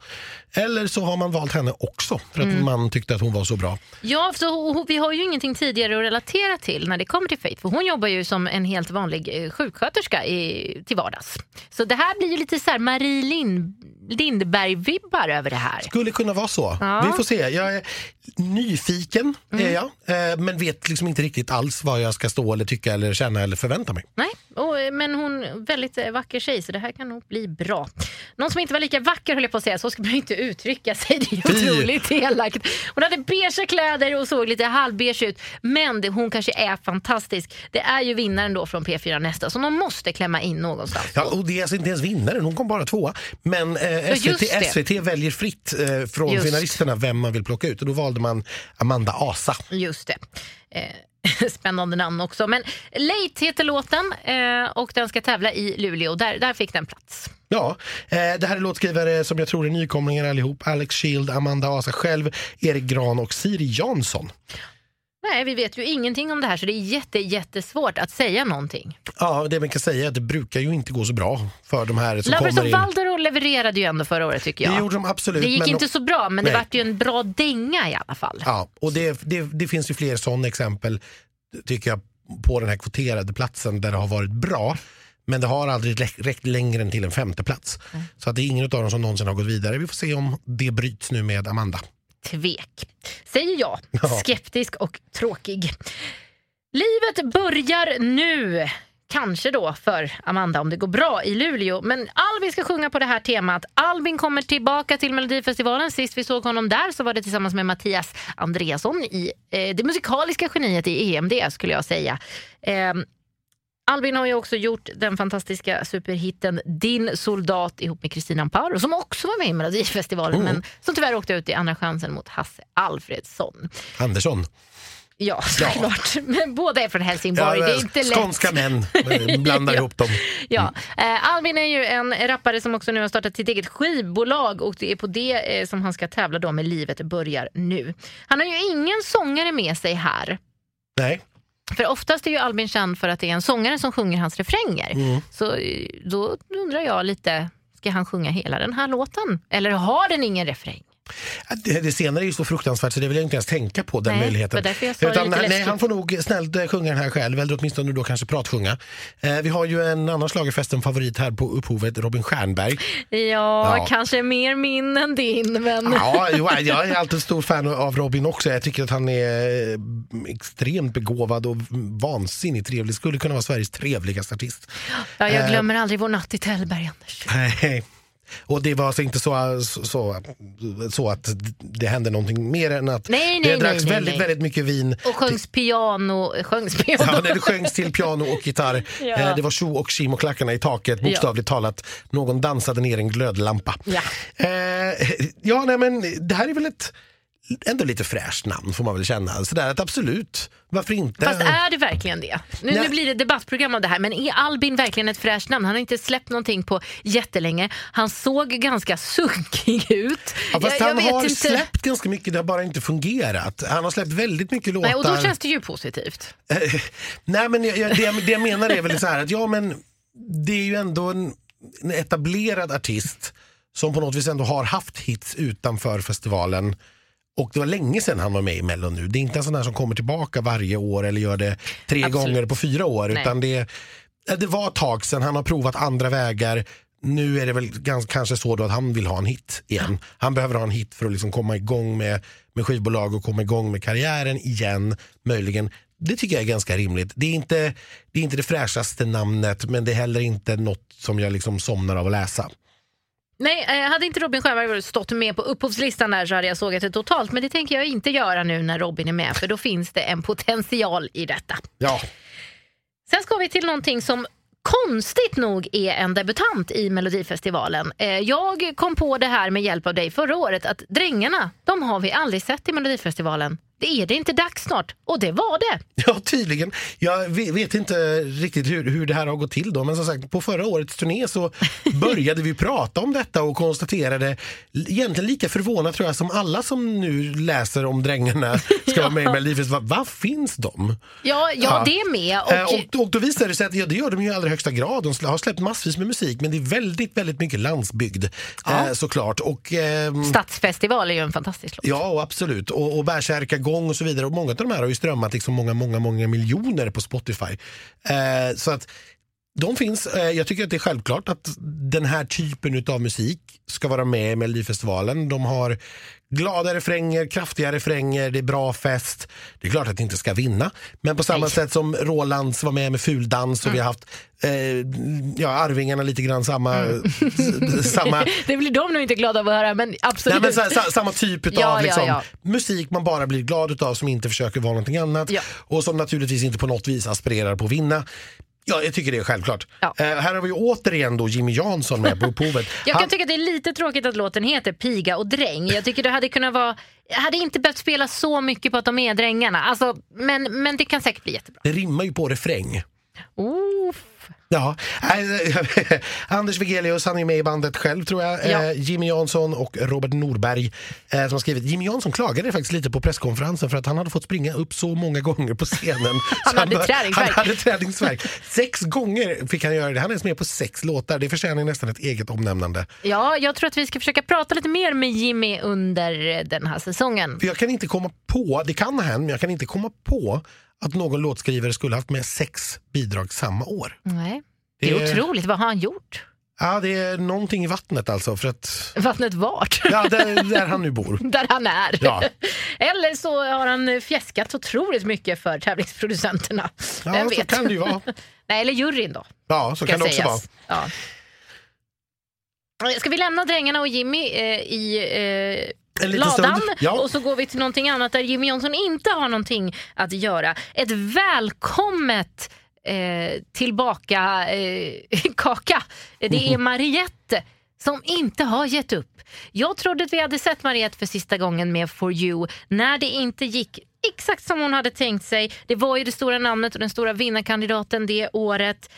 Eller så har man valt henne också för att Mm. man tyckte att hon var så bra. Ja, så vi har ju ingenting tidigare att relatera till när det kommer till Faith. För hon jobbar ju som en helt vanlig eh, sjuksköterska i, till vardags. Så det här blir ju lite så här Marie Lind, Lindberg-vibbar över det här. Skulle kunna vara så. Ja. Vi får se. Jag är nyfiken, är jag, eh, men vet liksom inte riktigt alls vad jag ska stå eller tycka eller känna eller förvänta mig. Nej, och, eh, men hon är väldigt eh, vacker tjej så det här kan nog bli bra. Någon som inte var lika vacker höll jag på att säga, så ska man inte uttrycka sig. Det är otroligt elakt. Hon hade beiga kläder och såg lite halvbeige ut. Men det, hon kanske är fantastisk. Det är ju vinnaren då från P4 Nästa som de måste klämma in någonstans. Ja, och det är alltså inte ens vinnaren, hon kom bara tvåa. Men eh, SVT. SVT väljer fritt eh, från Just. finalisterna vem man vill plocka ut och då valde man Amanda Asa. Just det. Eh, spännande namn också. Men Late heter låten eh, och den ska tävla i Luleå. Där, där fick den plats. Ja, eh, det här är låtskrivare som jag tror är nykomlingar allihop. Alex Shield, Amanda Asa själv, Erik Gran och Siri Jansson. Nej, vi vet ju ingenting om det här så det är jätte, jättesvårt att säga någonting. Ja, det man kan säga är att det brukar ju inte gå så bra för de här som Lovers kommer in. Valdero levererade ju ändå förra året tycker jag. Det gjorde de absolut. Det gick men inte så bra men det Nej. vart ju en bra dänga i alla fall. Ja, och det, det, det finns ju fler sådana exempel tycker jag på den här kvoterade platsen där det har varit bra. Men det har aldrig räckt- längre än till en femte plats. Så att det är ingen av dem som någonsin har gått vidare. Vi får se om det bryts nu med Amanda. Tvek, säger jag. Ja. Skeptisk och tråkig. Livet börjar nu. Kanske då för Amanda om det går bra i Luleå. Men Albin ska sjunga på det här temat. Albin kommer tillbaka till Melodifestivalen. Sist vi såg honom där så var det tillsammans med Mattias Andreasson i eh, det musikaliska geniet i EMD skulle jag säga. Eh, Albin har ju också gjort den fantastiska superhitten Din soldat ihop med Kristina Amparo som också var med i Melodifestivalen Mm. men som tyvärr åkte ut i andra chansen mot Hasse Alfredsson. Andersson. Ja, såklart. Men båda är från Helsingborg. det är inte lätt. Skånska män, blandar Ja. ihop dem. Ja. Eh, Albin är ju en rappare som också nu har startat sitt eget skivbolag och det är på det eh, som han ska tävla då med Livet börjar nu. Han har ju ingen sångare med sig här. Nej. För oftast är ju Albin känd för att det är en sångare som sjunger hans refränger. Mm. Så eh, då undrar jag lite, ska han sjunga hela den här låten? Eller har den ingen refräng? Det, det senare är ju så fruktansvärt så det vill jag inte ens tänka på den Nej, möjligheten. Utan, nej, han får nog snällt eh, sjunga den här själv, eller åtminstone då kanske pratsjunga. Eh, vi har ju en annan schlagerfesten favorit här på upphovet, Robin Stjernberg. Ja, Ja. kanske mer min än din, men... Ja, jo, jag är alltid stor fan av Robin också. Jag tycker att han är eh, extremt begåvad och vansinnigt trevlig. Skulle kunna vara Sveriges trevligaste artist. Ja, jag Eh, glömmer aldrig vår natt i Tällberg, Anders. Nej. Och det var alltså inte så, så, så att det hände någonting mer än att Nej, det nej, dracks nej, väldigt, väldigt mycket vin. Och sjöngs piano... Sjöngs piano? Ja, det sjöngs till piano och gitarr. Ja. Eh, Det var tjo och tjim och klackarna i taket, bokstavligt talat. Någon dansade ner en glödlampa. Ja. Eh, ja, nej, men det här är väl ett ändå lite fräscht namn får man väl känna. Sådär att absolut, varför inte? Fast är det verkligen det? Nu, nu blir det debattprogram av det här, men är Albin verkligen ett fräscht namn? Han har inte släppt någonting på jättelänge. Han såg ganska sunkig ut. Ja, fast Jag- jag han vet har inte. släppt ganska mycket, det har bara inte fungerat. Han har släppt väldigt mycket låtar. Nej, och då känns det ju positivt. Nej, men jag, jag, det, jag- det jag menar är väl så här att ja, men det är ju ändå en, en etablerad artist som på något vis ändå har haft hits utanför festivalen. Och det var länge sedan han var med i Mello nu. Det är inte en sån där som kommer tillbaka varje år eller gör det tre Absolut. gånger på fyra år. Nej. Utan det, det var ett tag sedan, han har provat andra vägar. Nu är det väl gans, kanske så då att han vill ha en hit igen. Han behöver ha en hit för att liksom komma igång med, med skivbolag och komma igång med karriären igen. Möjligen. Det tycker jag är ganska rimligt. Det är inte det, är inte det fräschaste namnet men det är heller inte något som jag liksom somnar av att läsa. Nej, eh, hade inte Robin Stjernberg stått med på upphovslistan där så hade jag sågat det totalt. Men det tänker jag inte göra nu när Robin är med, för då finns det en potential i detta. Ja, Sen ska vi till någonting som konstigt nog är en debutant i Melodifestivalen. Eh, Jag kom på det här med hjälp av dig förra året att Drängarna, de har vi aldrig sett i Melodifestivalen. Det är det inte dags snart? Och det var det. Ja, tydligen. Jag ve- vet inte riktigt hur, hur det här har gått till då, men som sagt på förra årets turné så började vi prata om detta och konstaterade, egentligen lika förvånat tror jag som alla som nu läser om Drängarna ska vara med i Melodifestivalen. Vad finns de? Ja, ja, Ja. det är med. Eh, Och, Och, och då visar det sig att ja, det gör de ju i allra högsta grad. De har släppt massvis med musik men det är väldigt, väldigt mycket landsbygd eh, såklart. Och, ehm, Stadsfestival är ju en fantastisk låt. Ja, och absolut. Och, och bärsärkagång och så vidare. Och många av de här har ju strömmat liksom många, många, många miljoner på Spotify. Eh, så att de finns. Eh, jag tycker att det är självklart att den här typen av musik ska vara med i Melodifestivalen. De har glada refränger, kraftiga refränger, det är bra fest. Det är klart att det inte ska vinna. Men på samma sätt som Rolands var med med Fuldans och vi har haft eh, ja, Arvingarna lite grann samma, s- samma Det blir de nog inte glada av att höra, men absolut. Nej, men så, samma typ av Ja, ja, liksom, ja. musik man bara blir glad utav som inte försöker vara någonting annat Ja. och som naturligtvis inte på något vis aspirerar på att vinna. Ja, jag tycker det är självklart. Ja. Eh, här har vi återigen då Jimmy Jansson med på upphovet. Jag kan Han- tycka att det är lite tråkigt att låten heter Piga och dräng. Jag tycker det hade kunnat vara... Jag hade inte behövt spela så mycket på att de är drängarna. Alltså, men, men det kan säkert bli jättebra. det rimmar ju på refräng. Oof. Ja, eh, Anders Wigelius, han är med i bandet själv tror jag. Ja. Eh, Jimmy Jansson och Robert Norberg eh, som har skrivit. Jimmy Jansson klagade faktiskt lite på presskonferensen för att han hade fått springa upp så många gånger på scenen. Han Så hade träningsvärk. Han hade träningsvärk. Sex gånger fick han göra det. Han är med på sex låtar. Det förtjänar nästan ett eget omnämnande. Ja, jag tror att vi ska försöka prata lite mer med Jimmy under den här säsongen. För jag kan inte komma på, det kan ha hänt, men jag kan inte komma på att någon låtskrivare skulle haft med sex bidrag samma år. Nej. Det är Det- otroligt. Vad har han gjort? Ja, det är någonting i vattnet alltså. För att, Vattnet vart? ja, där, där han nu bor. Där han är. Ja. Eller så har han fjäskat otroligt mycket för tävlingsproducenterna. Ja, Vem så vet? kan det ju vara. Nej, eller juryn då. Ja, så kan det också vara. sägas. Ja. Ska vi lämna Drängarna och Jimmy eh, i eh, ladan. Ja. och så går vi till någonting annat där Jimmy Johnson inte har någonting att göra. Ett välkommet eh, tillbaka eh, kaka. Det är Mariette som inte har gett upp. Jag trodde att vi hade sett Mariette för sista gången med For You när det inte gick exakt som hon hade tänkt sig. Det var ju det stora namnet och den stora vinnarkandidaten det året.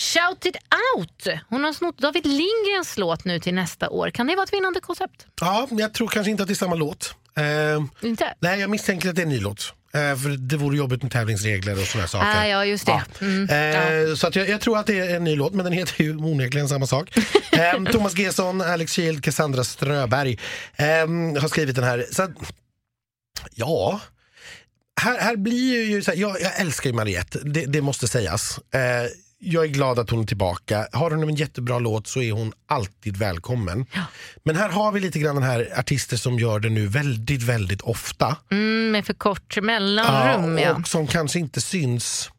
Shout it out! Hon har snott David Lindgrens låt nu till nästa år. Kan det vara ett vinnande koncept? Ja, men jag tror kanske inte att det är samma låt. Eh, Inte? nej, jag misstänker att det är en ny låt. Eh, för det vore jobbigt med tävlingsregler och sådana saker. Ah, ja, just det. Mm. Eh, Så att jag, jag tror att det är en ny låt, men den heter ju onekligen samma sak. eh, Thomas Gesson, Alex Kiel, Cassandra Ströberg eh, har skrivit den här. Så att, ja, här, här blir ju så här, jag, jag älskar ju Mariette, det, det måste sägas. Jag är glad att hon är tillbaka. Har hon en jättebra låt så är hon alltid välkommen. Men här har vi lite grann den här artister som gör det nu väldigt, väldigt ofta. Mm, med för kort mellanrum. Ja, och som kanske inte syns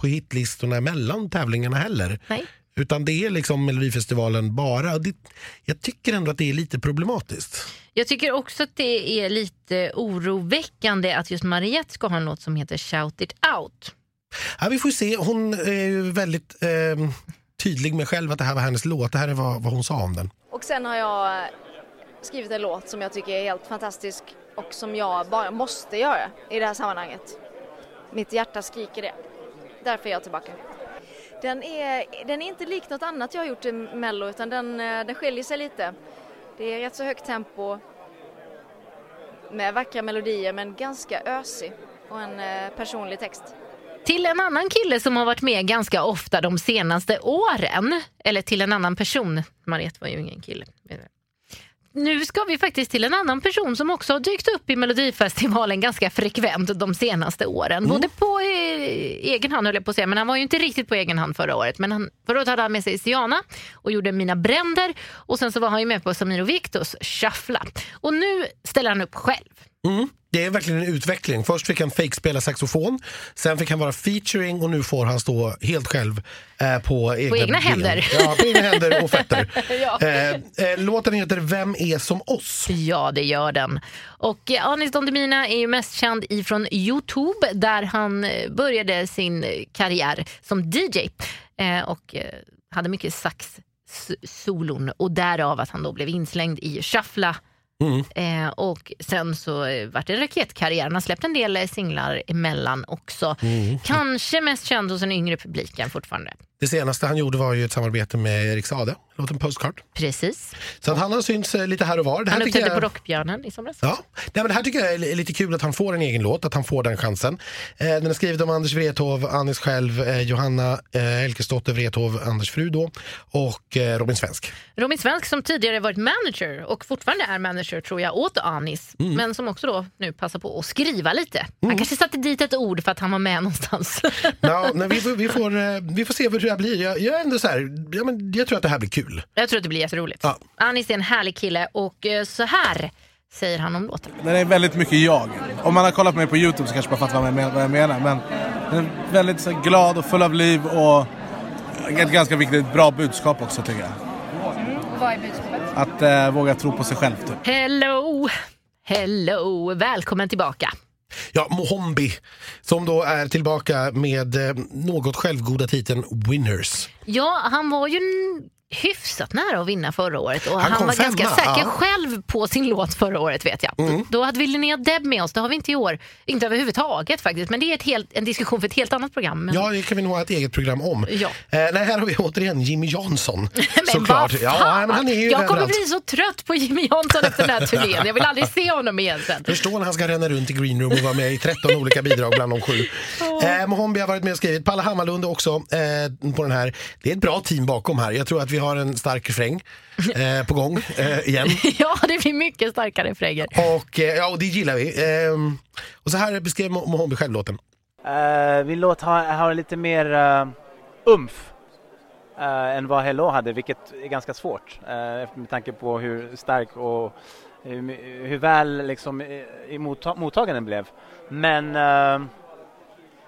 på hitlistorna mellan tävlingarna heller. Nej. Utan det är liksom Melodifestivalen bara. Det, jag tycker ändå att det är lite problematiskt. Jag tycker också att det är lite oroväckande att just Mariette ska ha en låt som heter Shout it out. Ja, vi får se. Hon är ju väldigt eh, tydlig med själv att det här var hennes låt. Det här är vad, vad hon sa om den. Och sen har jag eh, skrivit en låt som jag tycker är helt fantastisk och som jag bara måste göra i det här sammanhanget. Mitt hjärta skriker det. Därför är jag tillbaka. Den är, den är inte lik något annat jag har gjort i Mello utan den, eh, den skiljer sig lite. Det är rätt så högt tempo med vackra melodier men ganska ösig och en eh, personlig text. Till en annan kille som har varit med ganska ofta de senaste åren. Eller till en annan person. Mariette var ju ingen kille. Nu ska vi faktiskt till en annan person som också har dykt upp i Melodifestivalen ganska frekvent de senaste åren. Både på eh, egen hand höll jag på att säga, men han var ju inte riktigt på egen hand förra året. Men han, förra året hade han med sig Siana och gjorde Mina bränder och sen så var han ju med på Samir och Viktos Shuffla. Och nu ställer han upp själv. Mm. Det är verkligen en utveckling. Först fick han fake spela saxofon, sen fick han vara featuring och nu får han stå helt själv eh, på, egna egna ben. händer. Ja, på egna händer och fötter. Ja. eh, eh, låten heter Vem är som oss? Ja, det gör den. Och eh, Anis Don Demina är ju mest känd ifrån Youtube där han eh, började sin karriär som DJ eh, och hade mycket sax-solon och därav att han då blev inslängd i Shuffla Eh, och sen så eh, vart det raketkarriär. Han har släppt en del eh, singlar emellan också. Kanske mest känd hos den yngre publiken fortfarande. Det senaste han gjorde var ju ett samarbete med Erik Sade, låten Postcard. Precis. Så att han har synts eh, lite här och var. Det här Han uppträdde jag- på Rockbjörnen i somras. Ja, Nej, men det här tycker jag är li- lite kul att han får en egen låt, att han får den chansen. Eh, den är skriven om Anders Wrethov, Anis själv, eh, Johanna eh, Elkesdotter Wrethov, Anders fru då, och eh, Robin Svensk. Robin Svensk som tidigare varit manager och fortfarande är manager tror jag åt Anis. Mm. Men som också då nu passar på att skriva lite. Han kanske satte dit ett ord för att han var med någonstans. Ja, nej, vi, får, vi, får, eh, vi får se hur här blir. Jag, jag är ändå så här, ja, men jag tror att det här blir kul. jag tror att det blir jätteroligt. Ja. Anis är en härlig kille och eh, så här säger han om låten. Den är väldigt mycket jag. Om man har kollat på mig på Youtube så kanske man fattar vad jag jag menar. Men den är väldigt så, glad och full av liv och ett ganska viktigt, bra budskap också tycker jag. Vad är budskapet? Att eh, våga tro på sig själv typ. Hello! Hello! Välkommen tillbaka. Ja, Mohombi, som då är tillbaka med eh, något självgoda titeln Winners. Ja, han var ju hyfsat nära att vinna förra året och Han han, var ganska femma, säker ja. själv på sin låt förra året vet jag. Mm. Då, hade vi Linnea Deb med oss, det har vi inte i år. Inte överhuvudtaget faktiskt, men det är ett helt, en diskussion för ett helt annat program. Men... Ja, det kan vi nog ha ett eget program om. Ja. Eh, nej, här har vi återigen Jimmy Jansson. Men såklart. Ja, men han är ju jag kommer bli så trött på Jimmy Jansson efter den här turnén. Jag vill aldrig se honom igen sen. Förstår när han ska ränna runt i greenroom och vara med i 13 olika bidrag bland de sju. Eh, Mohombi har varit med och skrivit. Palle Hammarlund också eh, på den här. Det är ett bra team bakom här. Jag tror att vi har en stark refräng eh, på gång eh, igen. Ja, det blir mycket starkare refränger. Och, eh, ja, och det gillar vi. Ehm, och så här beskrev Mo- Mohombi själv låten. Uh, vi låt ha, ha lite mer uh, umf uh, än vad Hello hade, vilket är ganska svårt uh, med tanke på hur stark och hur, hur väl liksom, i, i motta- mottaganden blev. Men uh,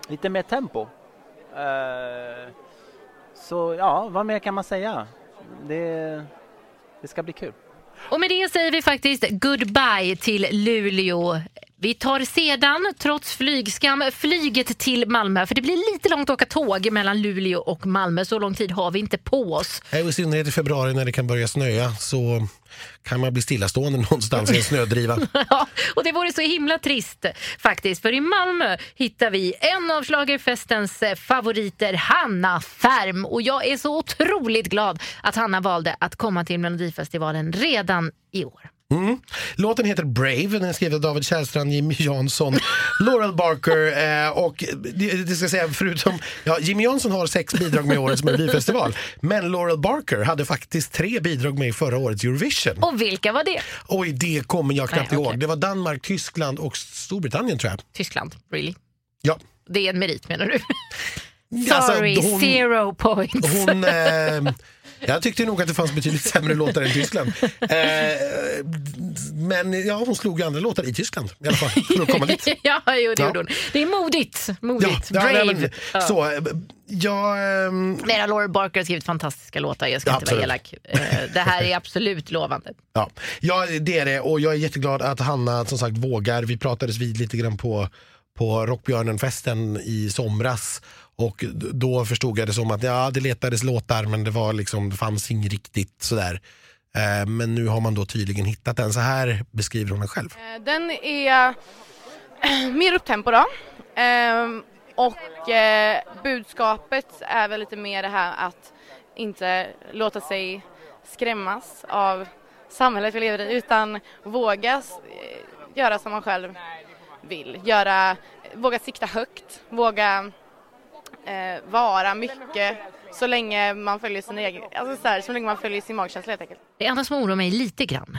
lite mer tempo. Uh, så ja, vad mer kan man säga? Det, det ska bli kul. Och med det säger vi faktiskt goodbye till Luleå. Vi tar sedan, trots flygskam, flyget till Malmö. För det blir lite långt att åka tåg mellan Luleå och Malmö. Så lång tid har vi inte på oss. I synnerhet i februari när det kan börja snöa så kan man bli stillastående någonstans i en snödriva. Ja, och det vore så himla trist faktiskt. För i Malmö hittar vi en av schlagerfestens eh, favoriter, Hanna Färm. Och jag är så otroligt glad att Hanna valde att komma till Melodifestivalen redan i år. Mm. Låten heter Brave, den är skriven av David Källstrand, Jimmy Jansson, Laurel Barker eh, och det, det ska säga förutom, ja, Jimmy Jansson har sex bidrag med i årets Melodifestival men Laurel Barker hade faktiskt tre bidrag med i förra årets Eurovision. Och vilka var det? Oj, det kommer jag knappt Nej, ihåg. Det var Danmark, Tyskland och Storbritannien tror jag. Tyskland, really? Ja. Det är en merit menar du? Alltså, Sorry, hon- zero points. Hon, eh, jag tyckte nog att det fanns betydligt sämre låtar än Tyskland. Eh, men ja, hon slog andra låtar i Tyskland i alla fall för att komma dit. ja, jo, det Ja. gjorde hon. Det är modigt. modigt. Ja, Brave. nej, men, Ja. Så, eh, jag, ehm, Mera Laura Barker har skrivit fantastiska låtar, jag ska Ja, inte vara absolut. elak. Eh, Det här är absolut lovande. Ja, ja, det är det och jag är jätteglad att Hanna som sagt vågar. Vi pratades vid lite grann på, på Rockbjörnen-festen i somras och då förstod jag det som att ja, det letades låtar men det var liksom, det fanns inget riktigt sådär. Eh, men nu har man då tydligen hittat den. Så här beskriver hon den själv. Eh, den är mer upptempo då. Eh, och eh, budskapet är väl lite mer det här att inte låta sig skrämmas av samhället vi lever i utan våga eh, göra som man själv vill. Göra, våga sikta högt, våga eh, vara mycket så länge man följer sin egen, alltså så, här, så länge man följer sin magkänsla helt enkelt. Det enda som oroar mig lite grann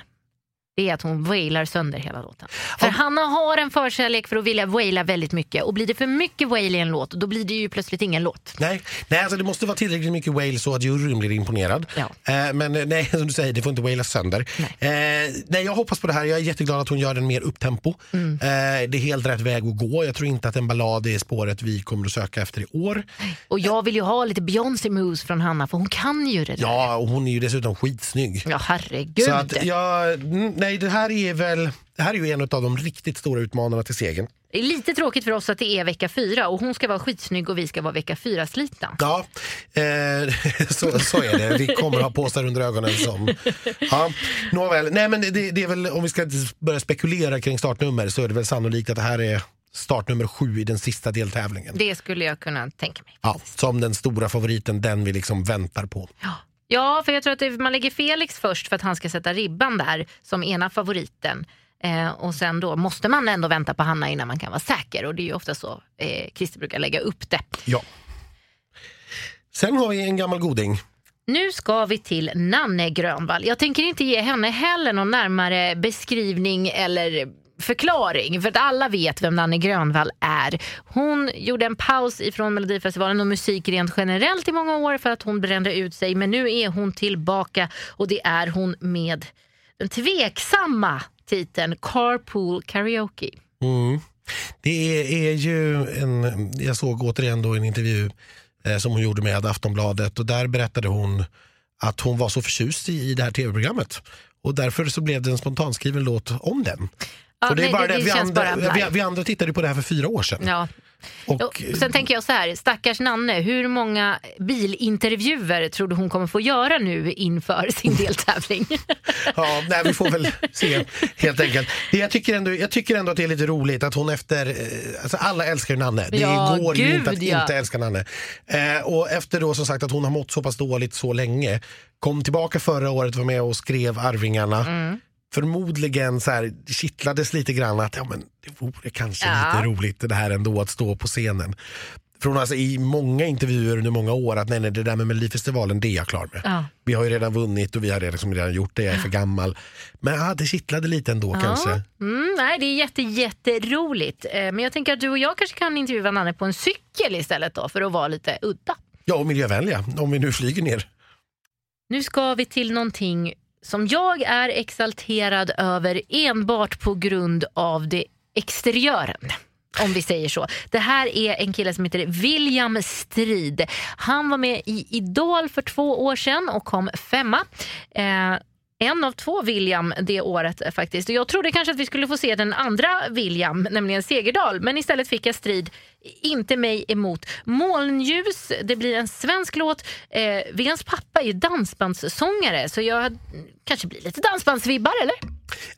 det är att hon wailar sönder hela låten. För Hanna har en förkärlek för att vilja waila väldigt mycket och blir det för mycket wail i en låt då blir det ju plötsligt ingen låt. Nej, nej alltså det måste vara tillräckligt mycket wail så att juryn blir imponerad. Eh, men eh, nej, som du säger, det får inte wailas sönder. Nej. Eh, nej, jag hoppas på det här. Jag är jätteglad att hon gör den mer upptempo. Eh, det är helt rätt väg att gå. Jag tror inte att en ballad är spåret vi kommer att söka efter i år. Och jag vill ju ha lite Beyoncé moves från Hanna för hon kan ju det där. Ja, och hon är ju dessutom skitsnygg. Ja, herregud. Så att jag, mm, nej, det här är väl det här är ju en av de riktigt stora utmanarna till segern. Det är lite tråkigt för oss att det är vecka fyra och hon ska vara skitsnygg och vi ska vara vecka fyra slitna. Ja, eh, så, så är det. Vi kommer ha påsar under ögonen som... Ja, nåväl. Nej, men det, det är väl, om vi ska börja spekulera kring startnummer så är det väl sannolikt att det här är startnummer sju i den sista deltävlingen. Det skulle jag kunna tänka mig. Ja, som den stora favoriten, den vi liksom väntar på. Ja, för jag tror att det, man lägger Felix först för att han ska sätta ribban där som ena favoriten. Eh, och sen då måste man ändå vänta på Hanna innan man kan vara säker. Och det är ju ofta så eh, Christer brukar lägga upp det. Ja. Sen har vi en gammal goding. Nu ska vi till Nanne Grönvall. Jag tänker inte ge henne heller någon närmare beskrivning eller förklaring för att alla vet vem Nanne Grönvall är. Hon gjorde en paus ifrån Melodifestivalen och musik rent generellt i många år för att hon brände ut sig men nu är hon tillbaka och det är hon med den tveksamma titeln Carpool Karaoke. Mm. Det är, är ju en, jag såg återigen då en intervju eh, som hon gjorde med Aftonbladet och där berättade hon att hon var så förtjust i, i det här tv-programmet och därför så blev det en spontanskriven låt om den. Ja, och det är nej, bara det- det, vi, andra, bara vi, vi andra tittade på det här för fyra år sedan. Ja. Och, Och sen tänker jag så här, stackars Nanne, hur många bilintervjuer tror du hon kommer få göra nu inför sin deltävling? Ja, nej, vi får väl se helt enkelt. Det Jag tycker, ändå, jag tycker ändå att det är lite roligt att hon efter, eh, alltså alla älskar ju Nanne. Det Ja, går ju inte att ja. inte älska Nanne. Eh, och efter då som sagt att hon har mått så pass dåligt så länge, kom tillbaka förra året, var med och skrev Arvingarna. Mm. Förmodligen så här, kittlades lite grann att ja, men det vore kanske Ja. lite roligt det här ändå att stå på scenen. För hon har alltså i många intervjuer under många år att nej, nej, det där med Melodifestivalen det är jag klar med. Ja. Vi har ju redan vunnit och vi har redan, liksom redan gjort det, jag är för gammal. Men ja, det kittlade lite ändå kanske. Mm, nej, det är jätte, jätteroligt. Eh, Men jag tänker att du och jag kanske kan intervjua Nanne på en cykel istället då, för att vara lite udda. Ja, och miljövänliga om vi nu flyger ner. Nu ska vi till någonting som jag är exalterad över enbart på grund av det exteriören. Om vi säger så. Det här är en kille som heter William Strid. Han var med i Idol för två år sedan och kom femma. Eh, en av två William det året faktiskt. Jag trodde kanske att vi skulle få se den andra William, nämligen Segerdal. Men istället fick jag strid, inte mig emot. Molnljus, det blir en svensk låt. Eh, Williams pappa är dansbandssångare så jag kanske blir lite dansbandsvibbar eller?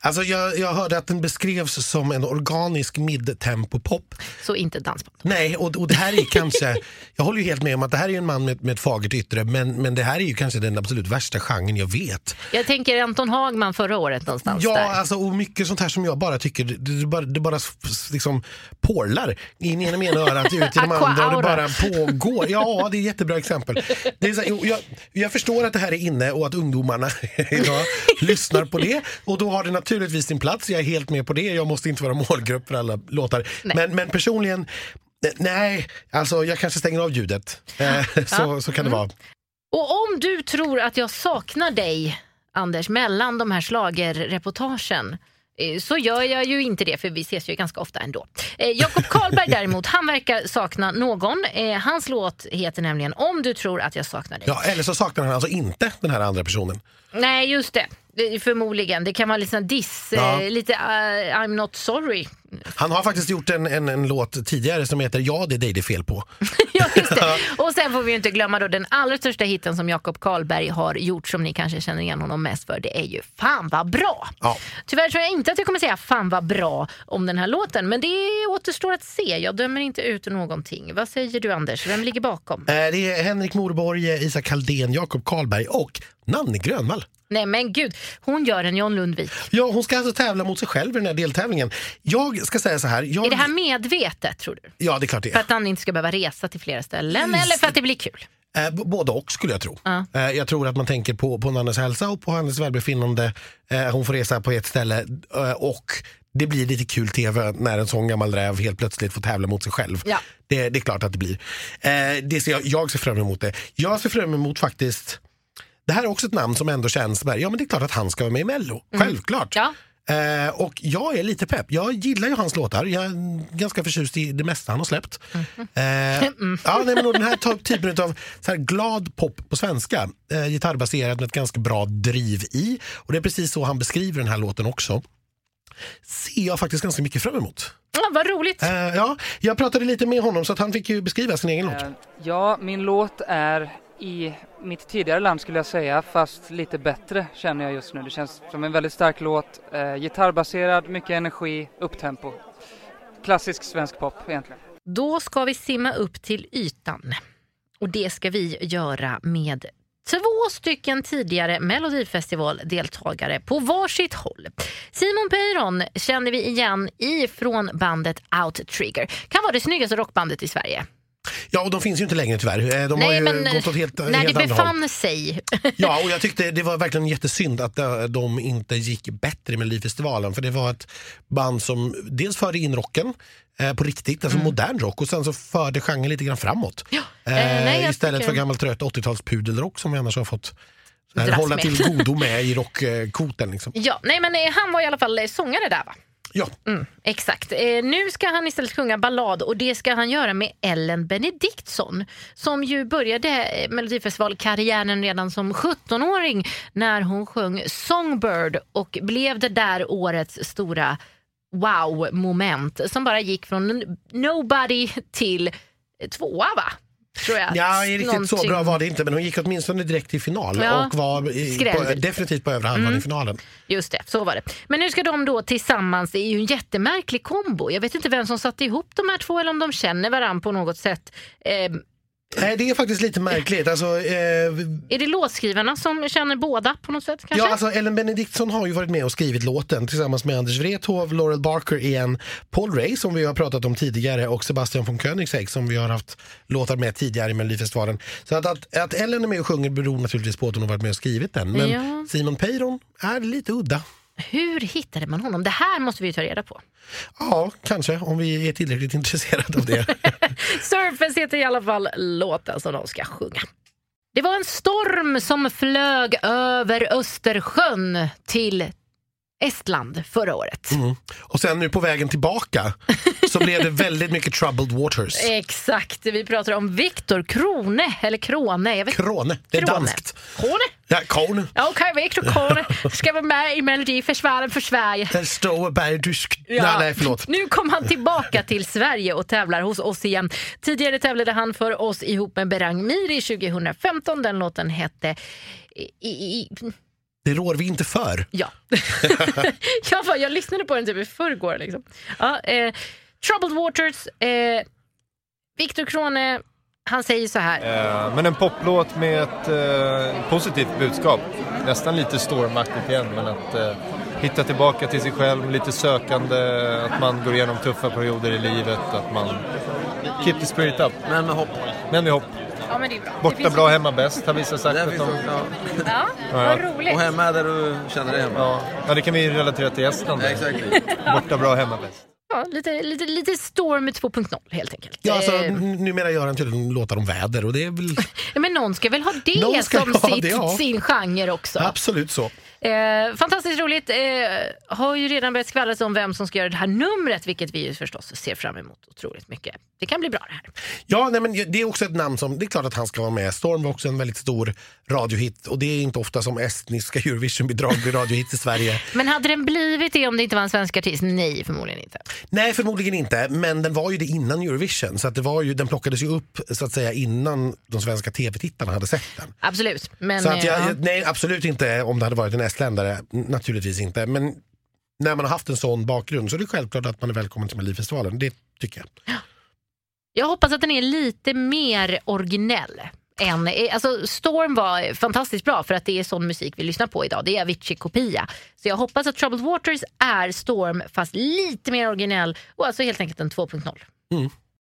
Alltså jag, jag hörde att den beskrevs som en organisk midtempo-pop. Så inte dansband. Nej, och, och det här är kanske, jag håller ju helt med om att det här är en man med, med ett fagert yttre, men, men det här är ju kanske den absolut värsta genren jag vet. Jag tänker Anton Hagman förra året någonstans Ja, där. alltså, och mycket sånt här som jag bara tycker, det, det bara, det bara liksom porlar in genom ena örat ut de andra och det bara pågår. Ja, det är ett jättebra exempel. Det är så jag, jag förstår att det här är inne och att ungdomarna idag lyssnar på det och då har det naturligtvis sin plats. Jag är helt med på det. Jag måste inte vara målgrupp för alla låtar. Men, men personligen, nej, alltså jag kanske stänger av ljudet. Eh, så, så kan det vara. Och om du tror att jag saknar dig, Anders, mellan de här slagerreportagen så gör jag ju inte det, för vi ses ju ganska ofta ändå. Eh, Jakob Karlberg däremot, han verkar sakna någon. Eh, hans låt heter nämligen Om du tror att jag saknar dig. Ja, eller så saknar han alltså inte den här andra personen. Nej, just det. Förmodligen. Det kan vara lite diss, Ja. eh, lite eh, I'm not sorry. Han har faktiskt gjort en, en, en låt tidigare som heter Ja, det är dig det är fel på. Ja, just det. Och sen får vi ju inte glömma då den allra största hiten som Jakob Karlberg har gjort som ni kanske känner igen honom mest för. Det är ju Fan vad bra! Ja. Tyvärr tror jag inte att jag kommer säga Fan vad bra om den här låten, men det återstår att se. Jag dömer inte ut någonting. Vad säger du Anders? Vem ligger bakom? Eh, Det är Henrik Morborg, Isak Kaldén, Jakob Karlberg och Nanne Grönvall. Nej men gud, hon gör en John Lundvik. Ja, hon ska alltså tävla mot sig själv i den här deltävlingen. Jag ska säga så här. Jag... Är det här medvetet tror du? Ja, det är klart det För är. att han inte ska behöva resa till flera ställen eller för att det blir kul? Eh, både och skulle jag tro. Ja. Eh, jag tror att man tänker på, på Nannes hälsa och på hennes välbefinnande. Eh, hon får resa på ett ställe eh, och det blir lite kul tv när en sån gammal räv helt plötsligt får tävla mot sig själv. Ja. Det, det är klart att det blir. Eh, det ser jag, jag ser fram emot det. Jag ser fram emot faktiskt det här är också ett namn som ändå känns, ja men det är klart att han ska vara med i Mello. Självklart. Ja. Eh, och jag är lite pepp. Jag gillar ju hans låtar. Jag är ganska förtjust i det mesta han har släppt. Eh, ja, nej, men den här ty- typen av så här glad pop på svenska. Eh, gitarrbaserad med ett ganska bra driv i. Och det är precis så han beskriver den här låten också. Ser jag faktiskt ganska mycket fram emot. Ja, vad roligt. Eh, ja, jag pratade lite med honom så att han fick ju beskriva sin egen låt. Eh, Ja, min låt är i mitt tidigare land skulle jag säga, fast lite bättre känner jag just nu. Det känns som en väldigt stark låt, eh, gitarrbaserad, mycket energi, upptempo. Klassisk svensk pop egentligen. Då ska vi simma upp till ytan. Och det ska vi göra med två stycken tidigare Melodifestivaldeltagare på varsitt håll. Simon Peyron känner vi igen ifrån bandet Outrigger. Kan vara det snyggaste rockbandet i Sverige. Ja, och de finns ju inte längre tyvärr. Eh, De har Nej, ju men gått åt helt, när helt det andra håll. befann sig. Ja, och jag tyckte det var verkligen jättesynd att eh, de inte gick bättre i Melodifestivalen. För det var ett band som dels förde in rocken eh, på riktigt, alltså modern rock och sen så förde genren lite grann framåt. Eh, nej, istället tycker- för gammal trött 80-tals pudelrock som vi annars har fått här, hålla med. till godo med i rockkvoten. Liksom. Ja, nej, men eh, han var i alla fall eh, sångare där va? Ja. Mm, exakt. Eh, nu ska han istället sjunga ballad och det ska han göra med Ellen Benediktsson som ju började eh, Melodifestivalkarriären redan som 17-åring när hon sjöng Songbird och blev det där årets stora wow-moment som bara gick från nobody till tvåa va? Tror jag. Ja, riktigt så Någonting- bra var det inte men hon gick åtminstone direkt till final Ja, och var i, på, definitivt på övre halvan Mm. i finalen. Just det, så var det. Men nu ska de då tillsammans, det är ju en jättemärklig kombo. Jag vet inte vem som satte ihop de här två eller om de känner varandra på något sätt. Eh, Nej, det är faktiskt lite märkligt. Alltså, eh, är det låtskrivarna som känner båda på något sätt kanske? Ja, alltså Ellen Benediktsson har ju varit med och skrivit låten tillsammans med Anders Wrethov, Laurel Barker igen, Paul Ray som vi har pratat om tidigare och Sebastian von Koenigsegg som vi har haft låtar med tidigare i Melodifestivalen. Så att, att, att Ellen är med och sjunger beror naturligtvis på att hon har varit med och skrivit den. Men Ja. Simon Peyron är lite udda. Hur hittade man honom? Det här måste vi ju ta reda på. Ja, kanske om vi är tillräckligt intresserade av det. Surface heter i alla fall låten som de ska sjunga. Det var en storm som flög över Östersjön till Estland förra året. Mm. Och sen nu på vägen tillbaka så blev det väldigt mycket troubled waters. Exakt, vi pratar om Viktor Krone, eller Krone. Jag vet. Krone, det är Krone. danskt. Krone? Ja, Krone. Okej, Viktor Krone ska vara med i Melodifestivalen för Sverige. Den står bergdysk. Ja. Nej, förlåt. Nu kom han tillbaka till Sverige och tävlar hos oss igen. Tidigare tävlade han för oss ihop med Berang Miri 2015. Den låten hette... I, i, Det rår vi inte för. Ja. jag, bara, jag lyssnade på den typ i förrgår. Liksom. Ja, eh, Troubled Waters, eh, Viktor Krone, han säger så här. Eh, men en poplåt med ett eh, positivt budskap. Nästan lite stormaktigt igen, men att eh, hitta tillbaka till sig själv, lite sökande, att man går igenom tuffa perioder i livet, att man keep the spirit up. Men med hopp. Men med hopp. Ja, men det är bra. Borta Det finns bra, hemma bäst har vissa sagt. Att finns de... ja. Ja, Ja. vad roligt. Och hemma är där du känner dig hemma. Ja. ja, det kan vi relatera till Estland. Ja, exakt. Borta bra, hemma bäst. Ja, lite, lite, lite Storm 2.0 helt enkelt. Ja, alltså, Eh, numera gör han tydligen låtar om väder och det är väl ja, men någon ska väl ha det Någon som sitt, det, ja. sin genre också. absolut så. Eh, fantastiskt roligt. Eh, har ju redan börjat skvallras om vem som ska göra det här numret, vilket vi ju förstås ser fram emot otroligt mycket. Det kan bli bra det här. Ja, nej, men det är också ett namn som, det är klart att han ska vara med. Storm var också en väldigt stor radiohit och det är inte ofta som estniska Eurovision-bidrag blir radiohit i Sverige. Men hade den blivit det om det inte var en svensk artist? Nej, förmodligen inte. Nej, förmodligen inte, men den var ju det innan Eurovision så att det var ju, den plockades ju upp så att säga innan de svenska tv-tittarna hade sett den. Absolut. Men, så att jag, jag- nej, absolut inte om det hade varit en estländare, naturligtvis inte. Men när man har haft en sån bakgrund så är det självklart att man är välkommen till Melodifestivalen. Det tycker jag. Jag hoppas att den är lite mer originell. Än, alltså Storm var fantastiskt bra för att det är sån musik vi lyssnar på idag. Det är Avicii-kopia. Så jag hoppas att Troubled Waters är Storm fast lite mer originell och alltså helt enkelt en 2.0. Mm.